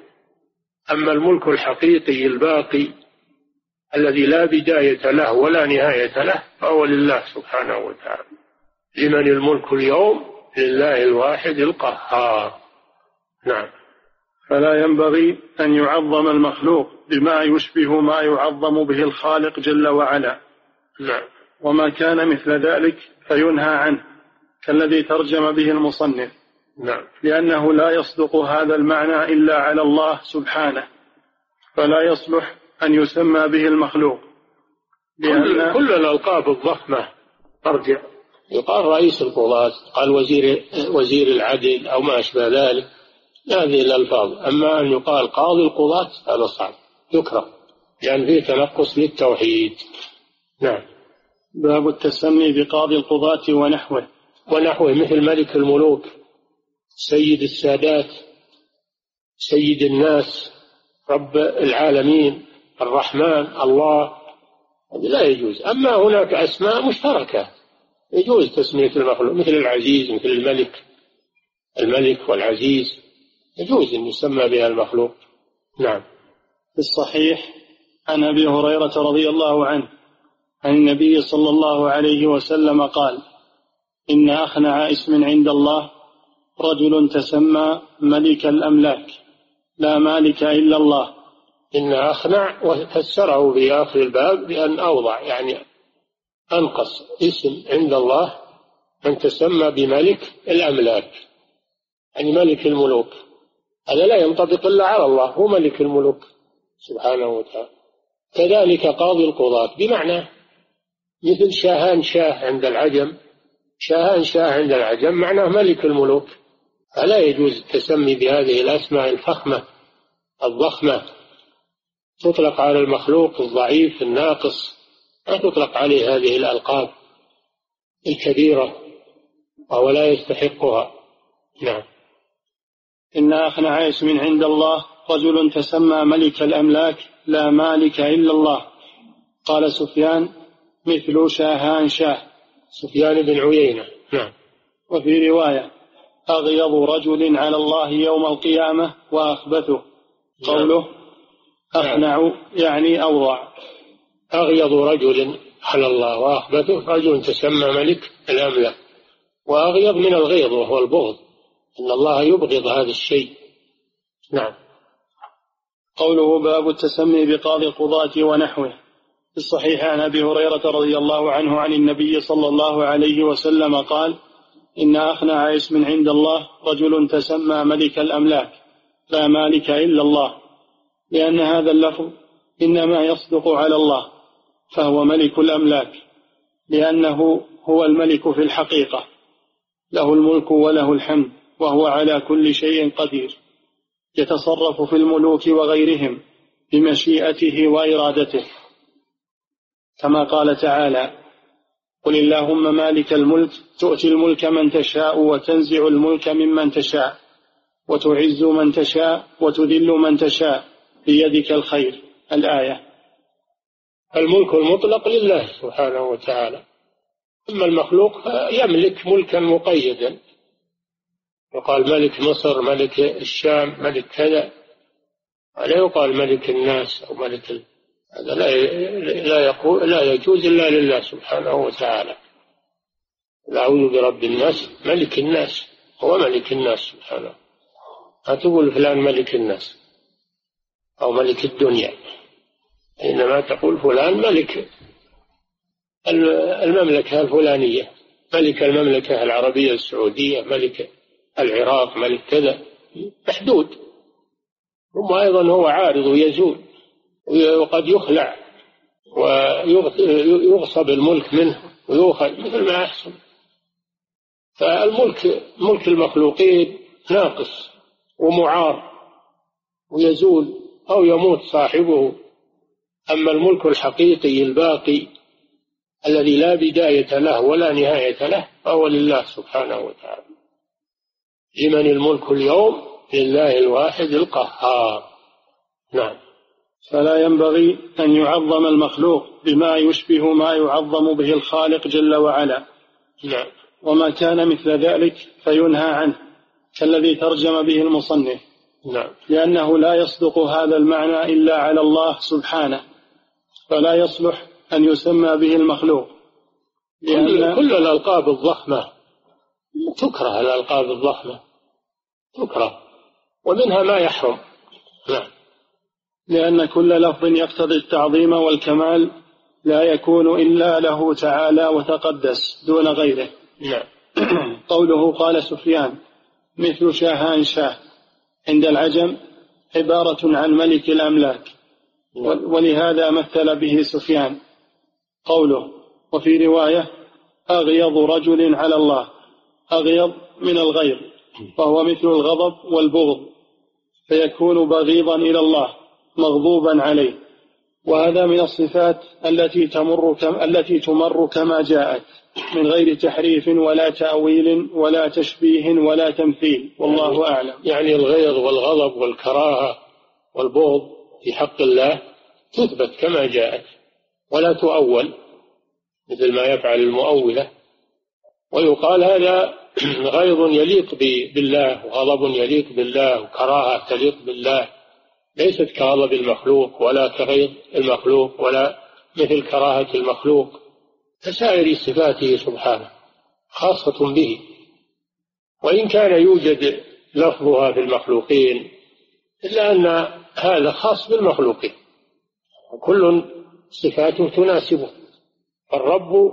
أما الملك الحقيقي الباقي الذي لا بداية له ولا نهاية له فهو لله سبحانه وتعالى. لمن الملك اليوم؟ لله الواحد القهار. نعم. فلا ينبغي أن يعظم المخلوق بما يشبه ما يعظم به الخالق جل وعلا. نعم. وما كان مثل ذلك فينهى عنه كالذي ترجم به المصنف. نعم. لأنه لا يصدق هذا المعنى إلا على الله سبحانه فلا يصلح أن يسمى به المخلوق. لأن كل الألقاب الضخمة ترجع. يقال رئيس القضاة قال وزير وزير العدل أو ما أشبه ذلك. هذه الألفاظ. أما أن يقال قاضي القضاة هذا صعب. يكره. لأن فيه تنقص للتوحيد. نعم. باب التسمي بقاضي القضاة ونحوه. ونحوه مثل ملك الملوك سيد السادات سيد الناس رب العالمين الرحمن الله. لا يجوز. أما هناك أسماء مشتركة. يجوز تسمية المخلوق مثل العزيز مثل الملك. الملك والعزيز. يجوز أن يسمى بها المخلوق. نعم. في الصحيح عن أبي هريرة رضي الله عنه عن النبي صلى الله عليه وسلم قال إن أخنع اسم عند الله رجل تسمى ملك الأملاك لا مالك إلا الله. إن أخنع وفسره في آخر الباب بأن أوضع يعني أنقص اسم عند الله من تسمى بملك الأملاك يعني ملك الملوك. هذا لا ينطبق إلا على الله هو ملك الملوك سبحانه وتعالى. كذلك قاضي القضاة بمعنى مثل شاهان شاه عند العجم شاهان شاه عند العجم معناه ملك الملوك. فلا يجوز التسمي بهذه الأسماء الفخمة الضخمة؟ تطلق على المخلوق الضعيف الناقص. ما تطلق عليه هذه الألقاب الكبيرة وهو لا يستحقها. نعم. إن أخنع اسم عند الله رجل تسمى ملك الأملاك لا مالك إلا الله. قال سفيان مثل شاهان شاه سفيان بن عيينة. نعم. وفي رواية أغيض رجل على الله يوم القيامة وأخبثه. قوله نعم. أخنع يعني أوضع. أغيض رجل على الله وأخبثه رجل تسمى ملك الأملاك وأغيض من الغيظ وهو البغض أن الله يبغض هذا الشيء. نعم. قوله باب التسمي بقاضي القضاة ونحوه. في الصحيح عن أبي هريرة رضي الله عنه عن النبي صلى الله عليه وسلم قال إن أخنع اسم عند الله رجل تسمى ملك الأملاك لا مالك إلا الله لأن هذا اللفظ إنما يصدق على الله فهو ملك الأملاك لأنه هو الملك في الحقيقة له الملك وله الحمد وهو على كل شيء قدير يتصرف في الملوك وغيرهم بمشيئته وإرادته. كما قال تعالى قل اللهم مالك الملك تؤتي الملك من تشاء وتنزع الملك ممن تشاء وتعز من تشاء وتذل من تشاء بيدك الخير. الآية. الملك المطلق لله سبحانه وتعالى. أما المخلوق يملك ملكا مقيدا. وقال ملك مصر ملك الشام ملك كذا. لا يقال ملك الناس أو ملك. هذا لا لا يقول لا يجوز إلا لله سبحانه وتعالى. أعوذ برب الناس ملك الناس هو ملك الناس سبحانه. لا تقول فلان ملك الناس أو ملك الدنيا. إنما تقول فلان ملك المملكة الفلانية ملك المملكة العربية السعودية ملك العراق ملك كذا. محدود. ثم أيضا هو عارض ويزول. وقد يخلع ويغصب الملك منه ويؤخذ مثل ما يحصل. فالملك ملك المخلوقين ناقص ومعار ويزول أو يموت صاحبه. أما الملك الحقيقي الباقي الذي لا بداية له ولا نهاية له فهو لله سبحانه وتعالى. لمن الملك اليوم؟ لله الواحد القهار. نعم. فلا ينبغي أن يعظم المخلوق بما يشبه ما يعظم به الخالق جل وعلا. نعم. وما كان مثل ذلك فينهى عنه كالذي ترجم به المصنف. نعم. لأنه لا يصدق هذا المعنى إلا على الله سبحانه فلا يصلح أن يسمى به المخلوق. لأن كل الألقاب الضخمة تكره الألقاب الضخمة تكره ومنها ما يحرم. نعم. لأن كل لفظ يقتضي التعظيم والكمال لا يكون إلا له تعالى وتقدس دون غيره. نعم. قوله قال سفيان مثل شاهان شاه. عند العجم عبارة عن ملك الأملاك. نعم. ولهذا مثل به سفيان قوله وفي رواية أغيض رجل على الله أغيض من الغيظ فهو مثل الغضب والبغض فيكون بغيضا إلى الله. مغضوبا عليه. وهذا من الصفات التي تمر التي تمر كما جاءت من غير تحريف ولا تأويل ولا تشبيه ولا تمثيل. والله يعني أعلم. يعني الغيظ والغضب والكراهة والبغض في حق الله تثبت كما جاءت ولا تؤول مثل ما يفعل المؤولة. ويقال هذا غيظ يليق بالله وغضب يليق بالله وكراهة تليق بالله. ليست كغضب المخلوق ولا كغيظ المخلوق ولا مثل كراهة المخلوق كسائر صفاته سبحانه خاصة به. وإن كان يوجد لفظها في المخلوقين إلا أن هذا خاص بالمخلوقين كل صفاته تناسبه. الرب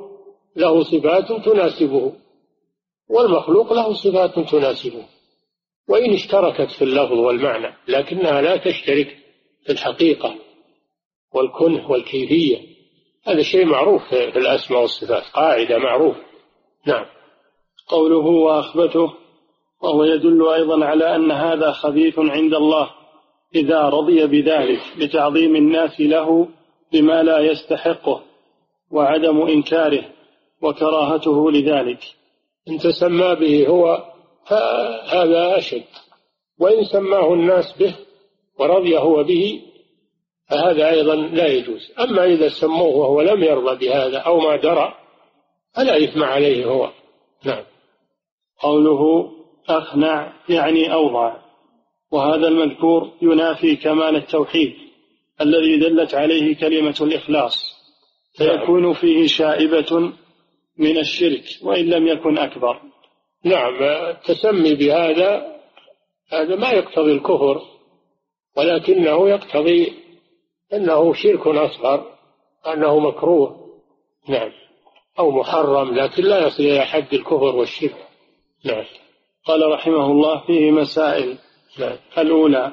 له صفات تناسبه والمخلوق له صفات تناسبه. وإن اشتركت في اللفظ والمعنى لكنها لا تشترك في الحقيقة والكنه والكيفية. هذا شيء معروف في الأسماء والصفات قاعدة معروف. نعم. قوله وأخبته وهو يدل أيضا على أن هذا خبيث عند الله إذا رضي بذلك لتعظيم الناس له بما لا يستحقه وعدم إنكاره وكراهته لذلك. إن تسمى به هو فهذا أشد. وإن سماه الناس به ورضي هو به فهذا أيضا لا يجوز. أما إذا سموه وهو لم يرضى بهذا أو ما درى فلا إثم عليه هو. نعم. قوله أخنع يعني أوضع. وهذا المذكور ينافي كمال التوحيد الذي دلت عليه كلمة الإخلاص. فيكون فيه شائبة من الشرك وإن لم يكن أكبر. نعم التسمي بهذا هذا ما يقتضي الكفر ولكنه يقتضي أنه شرك أصغر أنه مكروه نعم أو محرم لكن لا يصل إلى حد الكفر والشرك نعم. قال رحمه الله فيه مسائل نعم. الأولى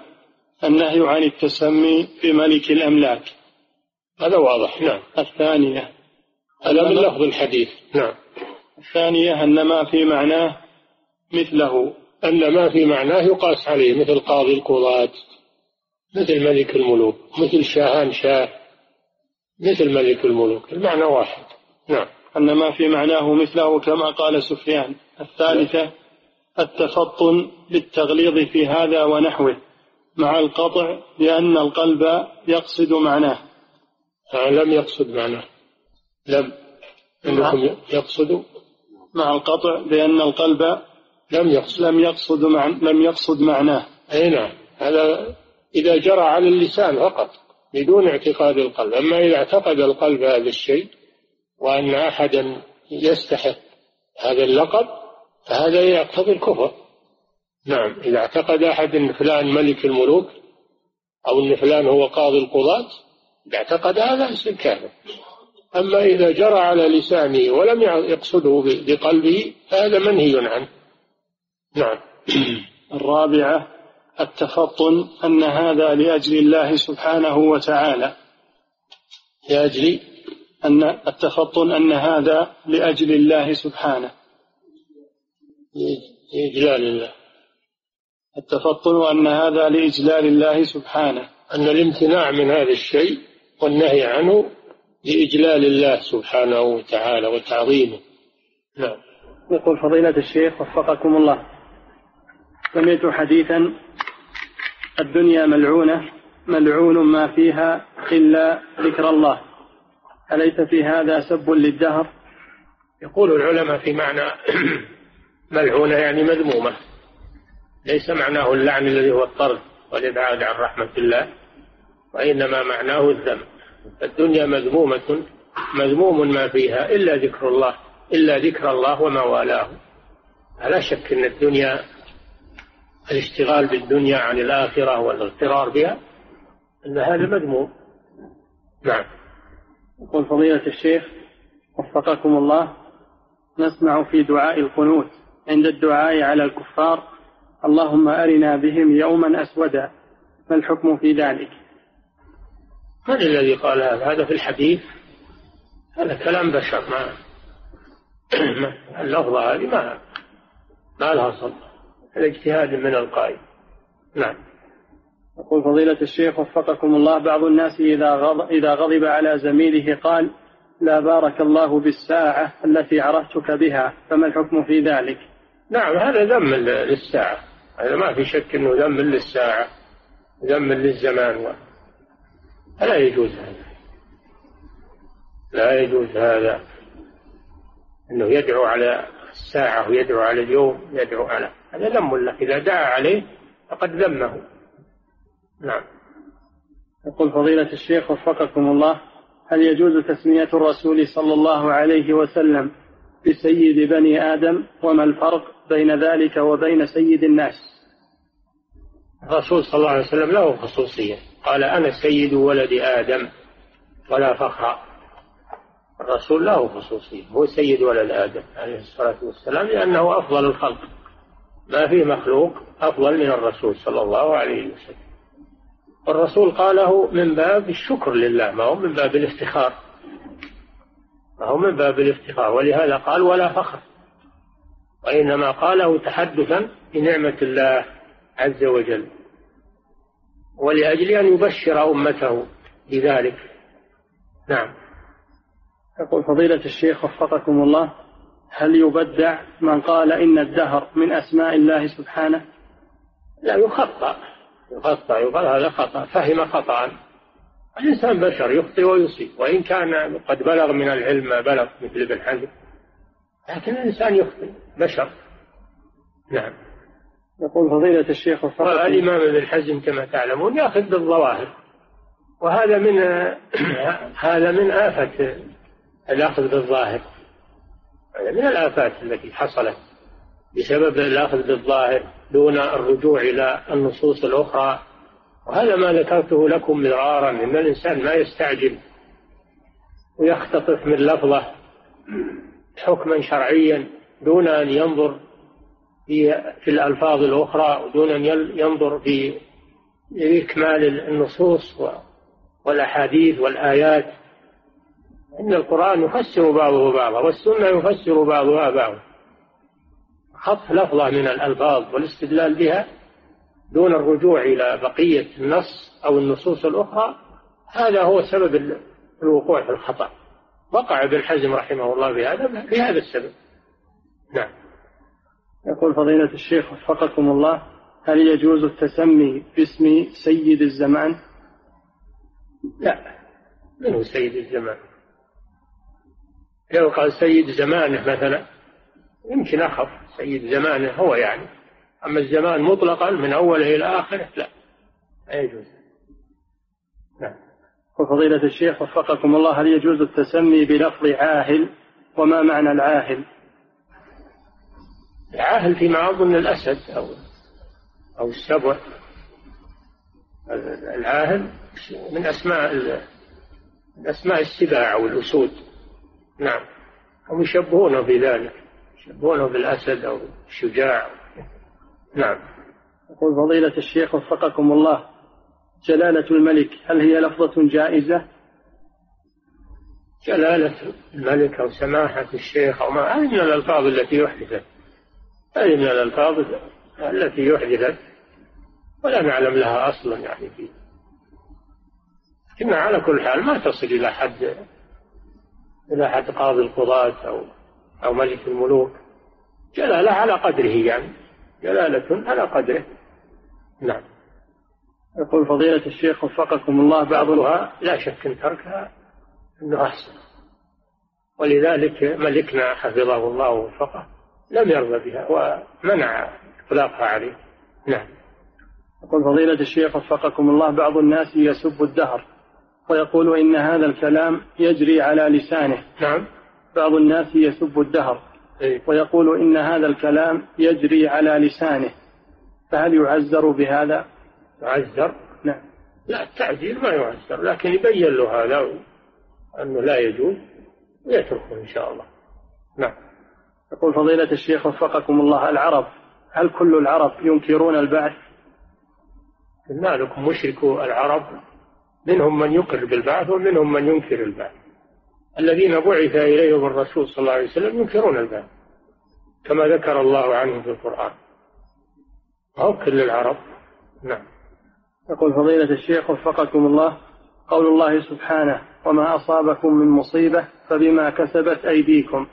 النهي عن التسمي بملك الأملاك. هذا واضح نعم. الثانية هذا من لفظ الحديث نعم. الثانية أن ما في معناه مثله أن ما في معناه يقاس عليه مثل قاضي القضاة مثل ملك الملوك مثل شاهان شاه مثل ملك الملوك المعنى واحد. نعم. أن ما في معناه مثله كما قال سفيان. الثالثة التفطن للتغليظ في هذا ونحوه مع القطع بأن القلب يقصد معناه. لم يقصد معناه. لم. أنكم يقصد؟ مع القطع بأن القلب لم يقصد. لم يقصد مع لم يقصد معناه. أي نعم. هذا إذا جرى على اللسان فقط بدون اعتقاد القلب. أما إذا اعتقد القلب هذا الشيء وأن أحدا يستحق هذا اللقب فهذا يقتضي الكفر. نعم إذا اعتقد أحد أن فلان ملك الملوك أو أن فلان هو قاضي القضاة إذا اعتقد هذا يصير كافر. أما إذا جرى على لسانه ولم يقصده بقلبه فهذا منهي عنه. نعم. الرابعة التفطن أن هذا لأجل الله سبحانه وتعالى. لأجل؟ أن التفطن أن هذا لأجل الله سبحانه. لإجلال الله. التفطن أن هذا لإجلال الله سبحانه. أن الامتناع من هذا الشيء والنهي عنه لإجلال الله سبحانه وتعالى وتعظيمه. نعم. يقول فضيلة الشيخ وفقكم الله. سمعت حديثا الدنيا ملعونة ملعون ما فيها إلا ذكر الله. أليس في هذا سب للدهر؟ يقول العلماء في معنى ملعونة يعني مذمومة. ليس معناه اللعن الذي هو الطرد والإبعاد عن رحمة الله وإنما معناه الذم. الدنيا مذمومة مذموم ما فيها إلا ذكر الله إلا ذكر الله وما والاه. لا شك أن الدنيا الاشتغال بالدنيا عن الآخرة والاغترار بها أن هذا مذموم. نعم. يقول فضيلة الشيخ وفقكم الله نسمع في دعاء القنوت عند الدعاء على الكفار اللهم أرنا بهم يوما أسودا ما الحكم في ذلك؟ من الذي قال هذا؟ هذا في الحديث. هذا كلام بشر ما اللفظة هذه ما ما لها صدق الاجتهاد من القائل. نعم. يقول فضيلة الشيخ وفقكم الله بعض الناس إذا غضب, إذا غضب على زميله قال لا بارك الله بالساعة التي عرفتك بها فما الحكم في ذلك؟ نعم هذا ذم للساعة. هذا ما في شك أنه ذم للساعة ذم للزمان. فلا يجوز هذا؟ لا يجوز هذا. أنه يدعو على الساعة ويدعو على اليوم يدعو على. هذا ذم له. إذا دعا عليه فقد ذمه. نعم. يقول فضيلة الشيخ وفقكم الله هل يجوز تسمية الرسول صلى الله عليه وسلم بسيد بني آدم؟ وما الفرق بين ذلك وبين سيد الناس؟ الرسول صلى الله عليه وسلم له خصوصية. قال أنا سيد ولد آدم ولا فخر. الرسول له خصوصية هو سيد ولد آدم عليه الصلاة والسلام لأنه أفضل الخلق. ما في مخلوق أفضل من الرسول صلى الله عليه وسلم. والرسول قاله من باب الشكر لله ما هو من باب الافتخار. ما هو من باب الافتخار ولهذا قال ولا فخر. وإنما قاله تحدثا بنعمة الله عز وجل. ولأجل أن يبشر أمته بذلك. نعم. يقول فضيلة الشيخ وفقكم الله هل يبدع من قال إن الدهر من أسماء الله سبحانه؟ لا يخطأ. يخطأ يقال هذا خطأ فهم خطأ. الإنسان بشر يخطئ ويصيب وإن كان قد بلغ من العلم ما بلغ مثل ابن حزم لكن الإنسان يخطئ بشر. نعم. يقول فضيلة الشيخ الإمام ابن حزم كما تعلمون يأخذ بالظواهر. وهذا من هذا من آفة الأخذ بالظاهر. هذا من الآفات التي حصلت بسبب الأخذ بالظاهر دون الرجوع إلى النصوص الأخرى. وهذا ما ذكرته لكم مرارا إن الإنسان ما يستعجل ويختطف من لفظة حكما شرعيا دون أن ينظر في في الألفاظ الأخرى ودون أن ينظر في إكمال النصوص والأحاديث والآيات. إن القرآن يفسر بعضه بعضا والسنة يفسر بعضها بعضا. خطف لفظة من الألفاظ والاستدلال بها دون الرجوع إلى بقية النص أو النصوص الأخرى. هذا هو سبب الوقوع في الخطأ. وقع ابن حزم رحمه الله بهذا بهذا السبب. نعم. يقول فضيلة الشيخ وفقكم الله هل يجوز التسمي باسم سيد الزمان؟ لا من هو سيد الزمان؟ لو قال سيد زمانه مثلا يمكن أخف سيد زمانه هو يعني أما الزمان مطلقا من أوله إلى آخره لا لا يجوز نعم وفضيلة الشيخ وفقكم الله هل يجوز التسمي بلفظ عاهل وما معنى العاهل؟ العاهل فيما أظن الأسد أو أو السبع. العاهل من أسماء من أسماء السباع أو الأسود نعم. هم يشبهونه بذلك. يشبهونه بالأسد أو الشجاع. نعم. يقول فضيلة الشيخ وفقكم الله جلالة الملك هل هي لفظة جائزة؟ جلالة الملك أو سماحة الشيخ أو ما هذه من الألفاظ التي يحدثت هذه من الألفاظ التي يحدثت ولا نعلم لها أصلا يعني فيه إنها على كل حال ما تصل إلى حد إلى حد قاضي القضاة أو أو ملك الملوك. جلالة على قدره يعني جلالة على قدره. نعم. يقول فضيلة الشيخ وفقكم الله بعضها لا شك أن تركها أنه أحسن. ولذلك ملكنا حفظه الله ووفقه. لم يرضى بها ومنع إطلاقها عليه. نعم. يقول فضيلة الشيخ وفقكم الله بعض الناس يسب الدهر ويقول إن هذا الكلام يجري على لسانه. نعم. بعض الناس يسب الدهر إيه؟ ويقول إن هذا الكلام يجري على لسانه. فهل يعزر بهذا؟ يعزر؟ نعم. لا التعزير ما يعزر لكن يبين له هذا أنه لا يجوز ويتركه إن شاء الله. نعم. يقول فضيلة الشيخ وفقكم الله العرب هل كل العرب ينكرون البعث؟ قلنا لكم مشركو العرب منهم من يقر بالبعث ومنهم من ينكر البعث. الذين بعث إليهم الرسول صلى الله عليه وسلم ينكرون البعث كما ذكر الله عنهم في القرآن. أو كل العرب؟ نعم. يقول فضيلة الشيخ وفقكم الله قول الله سبحانه وما أصابكم من مصيبة فبما كسبت أيديكم.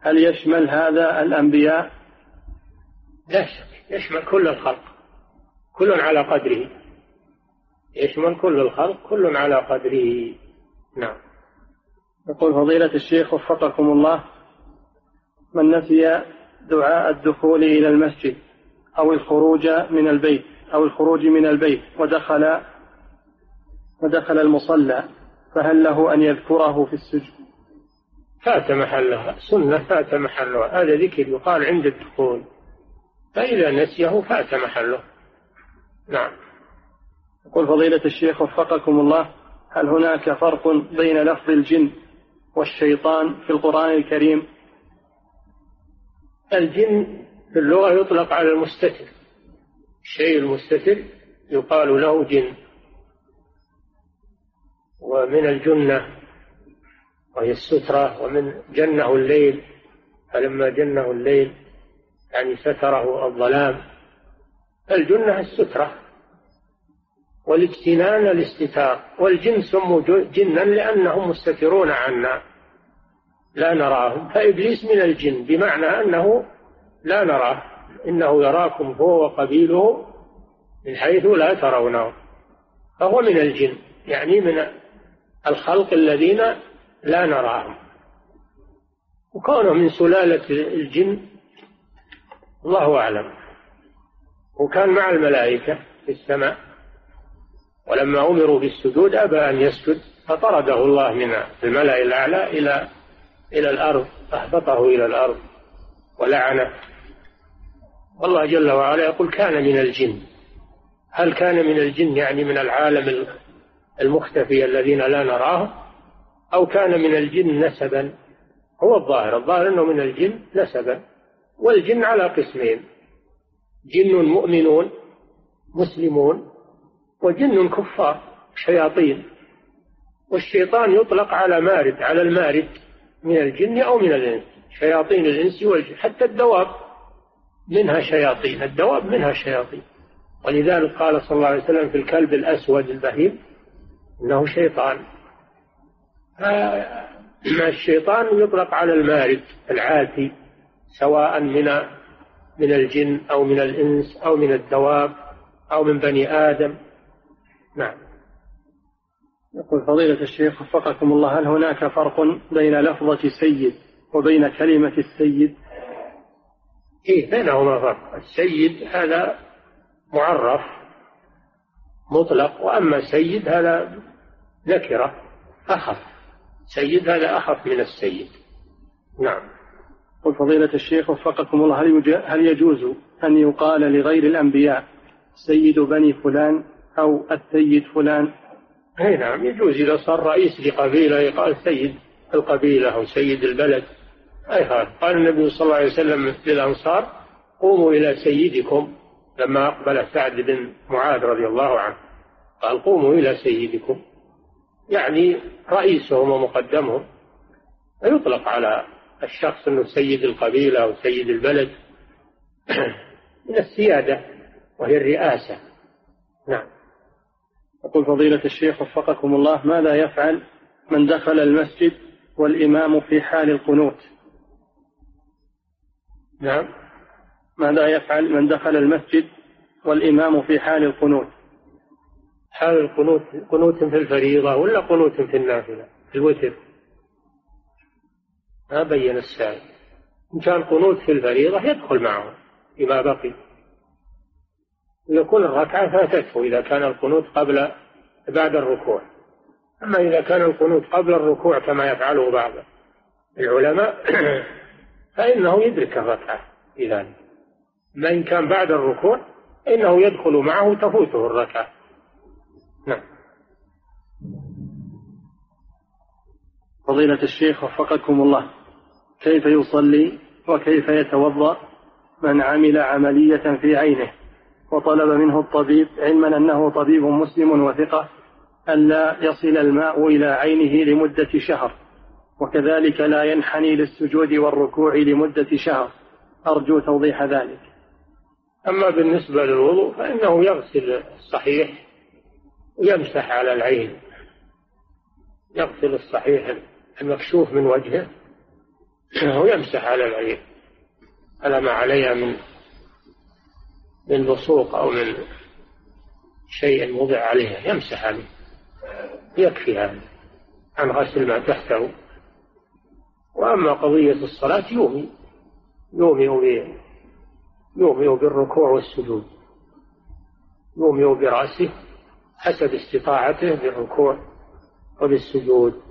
هل يشمل هذا الأنبياء؟ لا شك يشمل كل الخلق. كل على قدره. يشمل كل الخلق كل على قدره. نعم. يقول فضيلة الشيخ وفقكم الله من نسي دعاء الدخول إلى المسجد أو الخروج من البيت أو الخروج من البيت ودخل ودخل المصلى فهل له أن يذكره في السجود فات محلها سنة فات محلها. هذا ذكر يقال عند الدخول. فإذا نسيه فات محله. نعم. يقول فضيلة الشيخ وفقكم الله هل هناك فرق بين لفظ الجن والشيطان في القرآن الكريم؟ الجن في اللغة يطلق على المستتر. الشيء المستتر يقال له جن. ومن الجنة وهي السترة ومن جنه الليل فلما جنه الليل يعني ستره الظلام. الجنة السترة. والاجتنان الاستتار. والجن سموا جنا لأنهم مستترون عنا. لا نراهم. فإبليس من الجن بمعنى أنه لا نراه. إنه يراكم هو وقبيله من حيث لا ترونه. فهو من الجن. يعني من الخلق الذين لا نراهم. وكونه من سلالة الجن الله أعلم. وكان مع الملائكة في السماء ولما أمروا بالسجود أبى أن يسجد فطرده الله من الملأ الأعلى إلى إلى الأرض أهبطه إلى الأرض ولعنه. والله جل وعلا يقول كان من الجن. هل كان من الجن يعني من العالم المختفي الذين لا نراهم؟ أو كان من الجن نسبا هو الظاهر الظاهر أنه من الجن نسبا والجن على قسمين جن مؤمنون مسلمون وجن كفار شياطين والشيطان يطلق على مارد على المارد من الجن أو من الإنس شياطين الإنس والجن حتى الدواب منها شياطين الدواب منها شياطين. ولذلك قال صلى الله عليه وسلم في الكلب الأسود البهيم إنه شيطان. الشيطان يطلق على المارد العاتي سواء من من الجن أو من الإنس أو من الدواب أو من بني آدم. نعم. يقول فضيلة الشيخ وفقكم الله هل هناك فرق بين لفظة سيد وبين كلمة السيد؟ إيه بينهما فرق. السيد هذا معرف مطلق وأما سيد هذا نكرة أخف. سيد هذا أخف من السيد. نعم. قل فضيلة الشيخ وفقكم الله هل يجوز أن يقال لغير الأنبياء سيد بني فلان أو السيد فلان؟ أي نعم يجوز إذا صار رئيس لقبيلة يقال سيد القبيلة أو سيد البلد. أي هذا قال النبي صلى الله عليه وسلم للأنصار قوموا إلى سيدكم لما أقبل سعد بن معاذ رضي الله عنه. قال قوموا إلى سيدكم. يعني رئيسهم ومقدمهم فيطلق على الشخص أنه سيد القبيلة أو سيد البلد من السيادة وهي الرئاسة. نعم. يقول فضيلة الشيخ وفقكم الله ماذا يفعل من دخل المسجد والإمام في حال القنوت؟ نعم. ماذا يفعل من دخل المسجد والإمام في حال القنوت؟ حال القنوت قنوت في الفريضة ولا قنوت في النافلة؟ في الوتر. ما بين السائل. إن كان قنوت في الفريضة يدخل معه فيما بقي. يكون الركعة فاتته إذا كان القنوت قبل بعد الركوع. أما إذا كان القنوت قبل الركوع كما يفعله بعض العلماء فإنه يدرك الركعة ذلك ما إن كان بعد الركوع إنه يدخل معه تفوته الركعة. نعم. فضيلة الشيخ وفقكم الله كيف يصلي وكيف يتوضأ من عمل عملية في عينه؟ وطلب منه الطبيب علما أنه طبيب مسلم وثقة ألا يصل الماء إلى عينه لمدة شهر وكذلك لا ينحني للسجود والركوع لمدة شهر. أرجو توضيح ذلك. أما بالنسبة للوضوء فإنه يغسل الصحيح ويمسح على العين يغسل الصحيح المكشوف من وجهه ويمسح على العين. على ما عليها من من بصوق أو من شيء وضع عليها يمسح عليه يكفي هذا عن غسل ما تحته. وأما قضية الصلاة يومي يومي يومي بالركوع والسجود يومي برأسه حسب استطاعته بالركوع وبالسجود.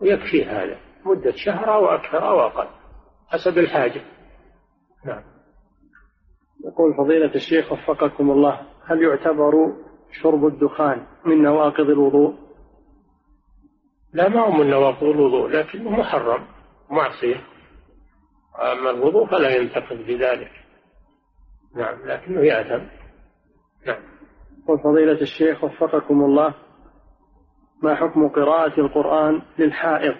ويكفي هذا مدة شهر أو أكثر أو أقل حسب الحاجة. نعم. يقول فضيلة الشيخ وفقكم الله هل يعتبر شرب الدخان من نواقض الوضوء؟ لا ما هو من نواقض الوضوء لكنه محرم معصية. أما الوضوء فلا ينتقد بذلك. نعم لكنه يأثم نعم. يقول فضيلة الشيخ وفقكم الله ما حكم قراءة القرآن للحائض؟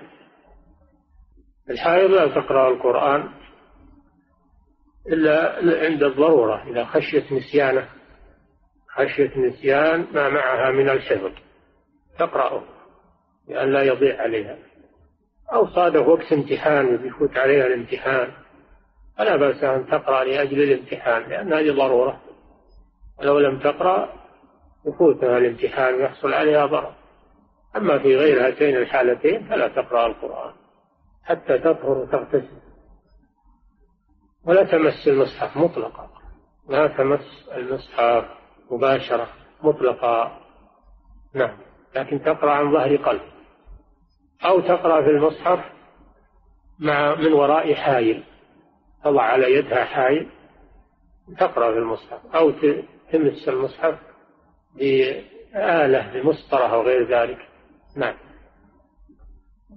الحائض لا تقرأ القرآن إلا عند الضرورة إذا خشيت نسيانه خشية نسيان ما معها من الحفظ تقرأه لأن لا يضيع عليها أو صادف وقت امتحان يفوت عليها الامتحان فلا بأس أن تقرأ لأجل الامتحان لأن هذه ضرورة ولو لم تقرأ يفوتها الامتحان ويحصل عليها ضرر. أما في غير هاتين الحالتين فلا تقرأ القرآن حتى تطهر وتغتسل. ولا تمس المصحف مطلقا. لا تمس المصحف مباشرة مطلقا. نعم. لكن تقرأ عن ظهر قلب. أو تقرأ في المصحف مع من وراء حائل تضع على يدها حائل تقرأ في المصحف. أو تمس المصحف بآلة بمسطرة أو غير ذلك. نعم.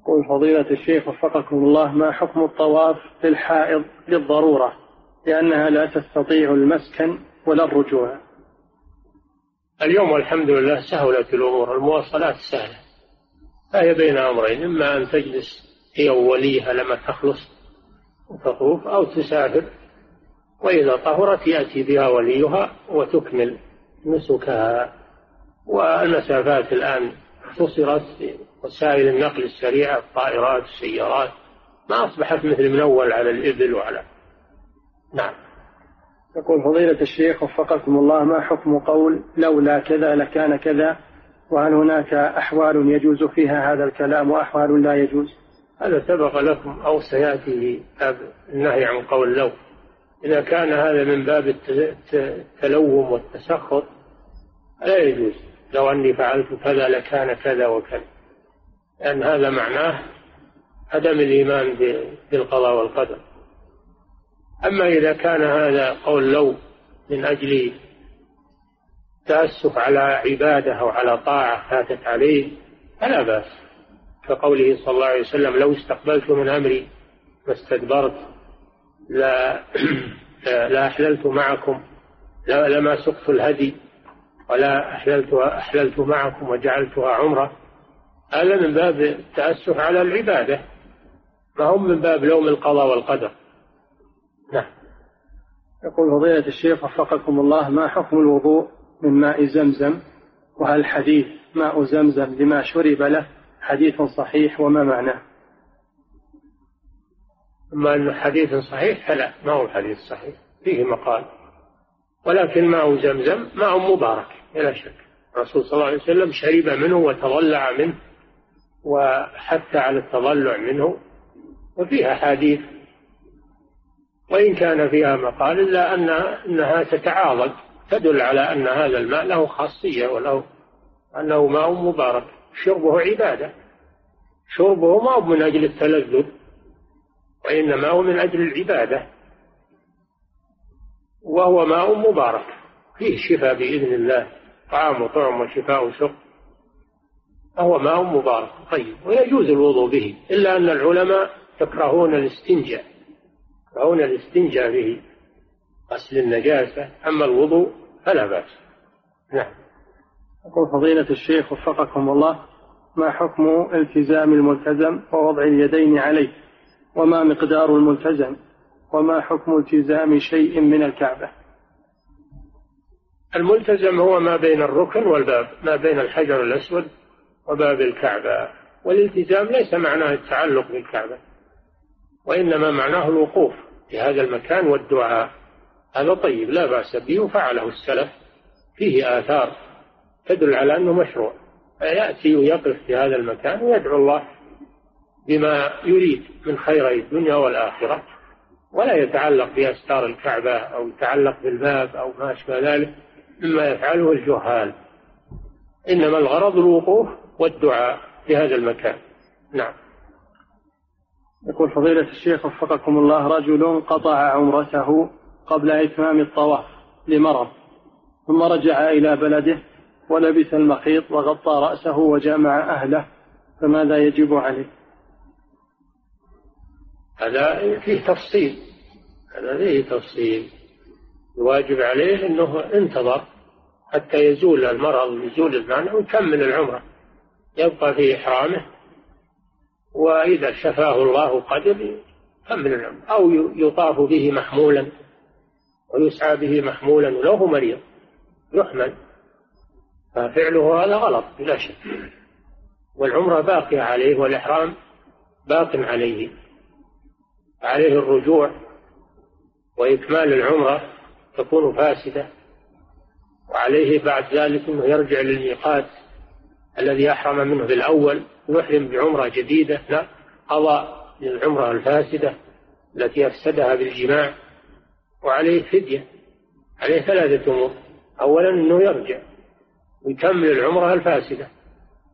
يقول فضيلة الشيخ وفقكم الله ما حكم الطواف للحائض للضرورة؟ لأنها لا تستطيع المسكن ولا الرجوع. اليوم والحمد لله سهلت الأمور المواصلات سهلة. فهي بين أمرين إما أن تجلس هي ووليها لما تخلص وتطوف أو تسافر وإذا طهرت يأتي بها وليها وتكمل. نسكها. والمسافات الآن اختصرت وسائل النقل السريعة الطائرات السيارات. ما أصبحت مثل من أول على الإبل وعلى. نعم. يقول فضيلة الشيخ وفقكم الله ما حكم قول لولا كذا لكان كذا؟ وهل هناك أحوال يجوز فيها هذا الكلام وأحوال لا يجوز؟ هذا سبق لكم أو سيأتي النهي عن قول لو. إذا كان هذا من باب التلوم والتسخط لا يجوز. لو أني فعلت كذا لكان كذا وكذا. لأن هذا معناه عدم الإيمان بالقضاء والقدر. أما إذا كان هذا قول لو من أجل تأسف على عبادة أو على طاعة فاتت عليه فلا بأس. كقوله صلى الله عليه وسلم لو استقبلت من أمري ما استدبرت لا لا أحللت معكم لا لما سقت الهدي ولا أحللت أحللت معكم وجعلتها عمرة. هذا من باب التأسف على العبادة ما هم من باب لوم القضاء والقدر. نعم. يقول فضيلة الشيخ وفقكم الله ما حكم الوضوء من ماء زمزم؟ وهل حديث ماء زمزم لما شرب له حديث صحيح وما معناه؟ أما أنه حديث صحيح فلا ما هو حديث صحيح؟ فيه مقال. ولكن ماء زمزم ماء مبارك بلا شك. الرسول صلى الله عليه وسلم شرب منه وتضلع منه وحث على التضلع منه وفيها حديث وإن كان فيها مقال إلا أن أنها تتعاضد تدل على أن هذا الماء له خاصية وله أنه ماء مبارك. شربه عبادة. شربه ما من أجل التلذذ. وإنما هو من أجل العبادة وهو ماء مبارك فيه شفاء بإذن الله طعام وطعم وشفاء وسق فهو ماء مبارك طيب ويجوز الوضوء به إلا أن العلماء يكرهون الاستنجاء يكرهون الاستنجاء به غسل النجاسة أما الوضوء فلا بأس. نعم. يقول فضيلة الشيخ وفقكم الله ما حكم التزام الملتزم ووضع اليدين عليه؟ وما مقدار الملتزم وما حكم التزام شيء من الكعبة. الملتزم هو ما بين الركن والباب ما بين الحجر الأسود وباب الكعبة. والالتزام ليس معناه التعلق بالكعبة وإنما معناه الوقوف في هذا المكان والدعاء. هذا طيب لا بأس به وفعله السلف. فيه آثار تدل على أنه مشروع. فيأتي ويقف في هذا المكان ويدعو الله بما يريد من خيري الدنيا والآخرة ولا يتعلق بأستار الكعبة أو يتعلق بالباب أو ما أشبه ذلك مما يفعله الجهال. إنما الغرض الوقوف والدعاء في هذا المكان. نعم. يقول فضيلة الشيخ وفقكم الله رجل قطع عمرته قبل إتمام الطواف لمرض ثم رجع إلى بلده ولبس المخيط وغطى رأسه وجامع أهله فماذا يجب عليه؟ هذا فيه تفصيل. هذا فيه تفصيل. الواجب عليه أنه انتظر حتى يزول المرض يزول المعنى ويكمل العمرة. يبقى في إحرامه. وإذا شفاه الله قدر يكمل العمرة أو يطاف به محمولا. ويسعى به محمولا ولو هو مريض. يحمل. ففعله هذا غلط بلا شك. والعمرة باقية عليه والإحرام باق عليه. عليه الرجوع وإكمال العمرة تكون فاسدة وعليه بعد ذلك أنه يرجع للميقات الذي أحرم منه بالأول ويحرم بعمرة جديدة لا قضى للعمرة الفاسدة التي أفسدها بالجماع وعليه فدية عليه ثلاثة أمور. أولا أنه يرجع ويكمل العمرة الفاسدة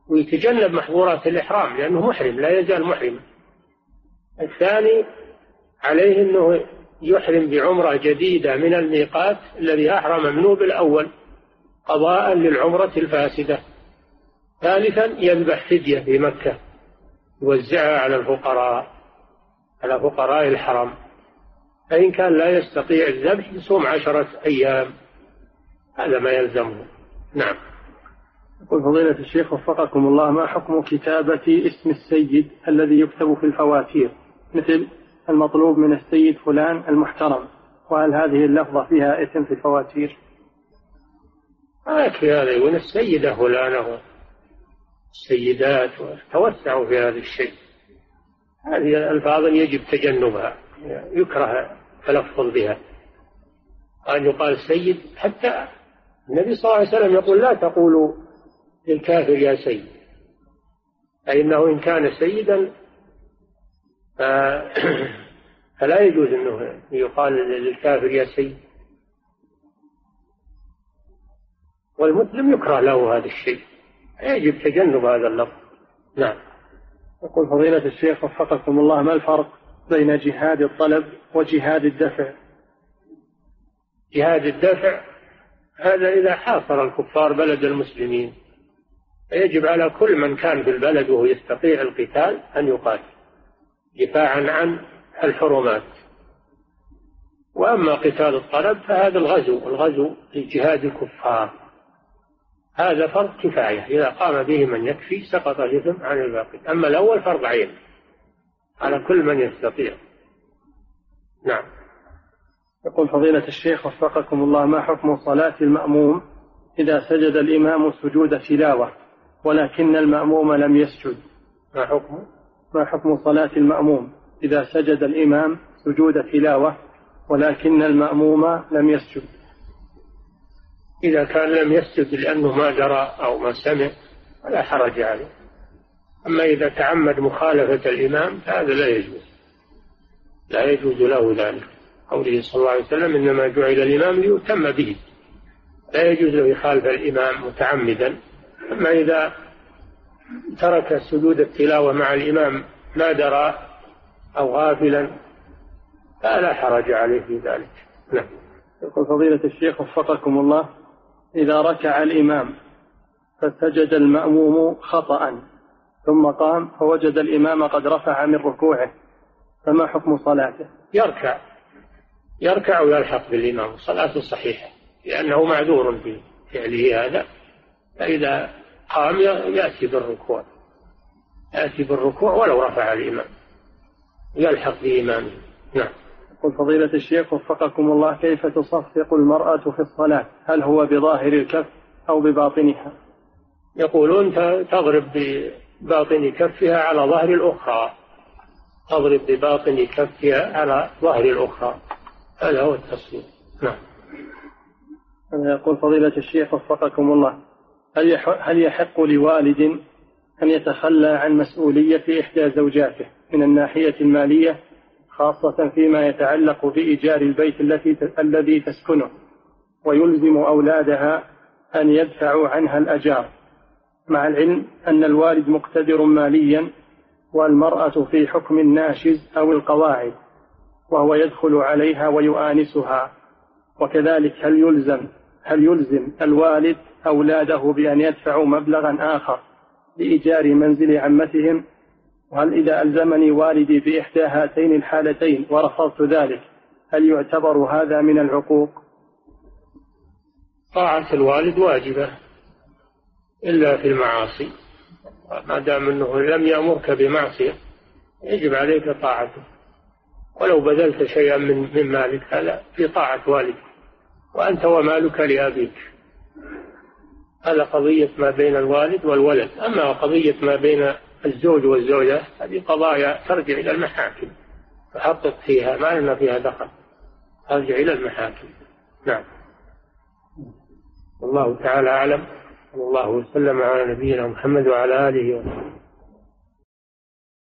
ويتجنب محظورات الإحرام لأنه محرم لا يزال محرما الثاني عليه أنه يحرم بعمرة جديدة من الميقات الذي أحرم منه بالأول قضاء للعمرة الفاسدة. ثالثا يذبح فدية في مكة يوزعها على الفقراء على فقراء الحرم. فإن كان لا يستطيع الذبح يصوم عشرة أيام. هذا ما يلزمه. نعم. يقول فضيلة الشيخ وفقكم الله ما حكم كتابة اسم السيد الذي يكتب في الفواتير؟ مثل المطلوب من السيد فلان المحترم وهل هذه اللفظة فيها إثم في الفواتير؟ ما يكفي هذا يقول السيدة فلانة. السيدات توسعوا في هذا الشيء. هذه الألفاظ يجب تجنبها يكره التلفظ بها. أن يقال سيد حتى النبي صلى الله عليه وسلم يقول لا تقولوا للكافر يا سيد فإنه إن كان سيدا فلا يجوز أنه يقال للكافر يا سيد والمسلم يكره له هذا الشيء. يجب تجنب هذا اللفظ. نعم. يقول فضيلة الشيخ وفقكم الله ما الفرق بين جهاد الطلب وجهاد الدفع؟ جهاد الدفع هذا إذا حاصر الكفار بلد المسلمين يجب على كل من كان في البلد وهو يستطيع القتال أن يقاتل. دفاعا عن الحرمات. وأما قتال الطلب فهذا الغزو الغزو في جهاد الكفار. هذا فرض كفاية. إذا قام به من يكفي سقط الإثم عن الباقي. أما الأول فرض عين على كل من يستطيع. نعم. يقول فضيلة الشيخ وفقكم الله ما حكم صلاة المأموم إذا سجد الإمام سجود تلاوة ولكن المأموم لم يسجد؟ ما حكم ما حكم صلاة المأموم؟ إذا سجد الإمام سجود تلاوة ولكن المأموم لم يسجد. إذا كان لم يسجد لأنه ما درى أو ما سمع فلا حرج عليه. أما إذا تعمد مخالفة الإمام فهذا لا يجوز. لا يجوز له ذلك. قوله صلى الله عليه وسلم إنما جعل الإمام ليتم به. لا يجوز له يخالف الإمام متعمدا. أما إذا ترك سجود التلاوة مع الإمام ما درى أو غافلا فلا حرج عليه في ذلك. نعم. يقول فضيلة الشيخ وفقكم الله إذا ركع الإمام فسجد المأموم خطأ ثم قام فوجد الإمام قد رفع من ركوعه فما حكم صلاته؟ يركع. يركع ويلحق بالإمام صلاته صحيحة لأنه معذور في فعله هذا فإذا قام يأتي بالركوع. يأتي بالركوع ولو رفع الإمام يلحق بإمامه نعم. يقول فضيلة الشيخ وفقكم الله كيف تصفق المرأة في الصلاة؟ هل هو بظاهر الكف أو بباطنها؟ يقولون تضرب بباطن كفها على ظهر الأخرى. تضرب بباطن كفها على ظهر الأخرى. هذا هو التصفيق. نعم. يقول فضيلة الشيخ وفقكم الله هل هل يحق لوالد أن يتخلى عن مسؤولية إحدى زوجاته من الناحية المالية خاصة فيما يتعلق بإيجار البيت التي الذي تسكنه ويلزم أولادها أن يدفعوا عنها الأجار؟ مع العلم أن الوالد مقتدر ماليا والمرأة في حكم الناشز أو القواعد وهو يدخل عليها ويؤانسها وكذلك هل يلزم هل يلزم الوالد أولاده بأن يدفعوا مبلغا آخر لإيجار منزل عمتهم؟ وهل إذا ألزمني والدي بإحدى هاتين الحالتين ورفضت ذلك هل يعتبر هذا من العقوق؟ طاعة الوالد واجبة إلا في المعاصي. ما دام أنه لم يأمرك بمعصية يجب عليك طاعته. ولو بذلت شيئا من مالك هذا في طاعة والدك. وأنت ومالك لأبيك. هذا قضية ما بين الوالد والولد. أما قضية ما بين الزوج والزوجة هذه قضايا ترجع إلى المحاكم. فحقق فيها ما لنا فيها دخل. ترجع إلى المحاكم. نعم. والله تعالى أعلم. صلى الله وسلم على نبينا محمد وعلى آله وصحبه.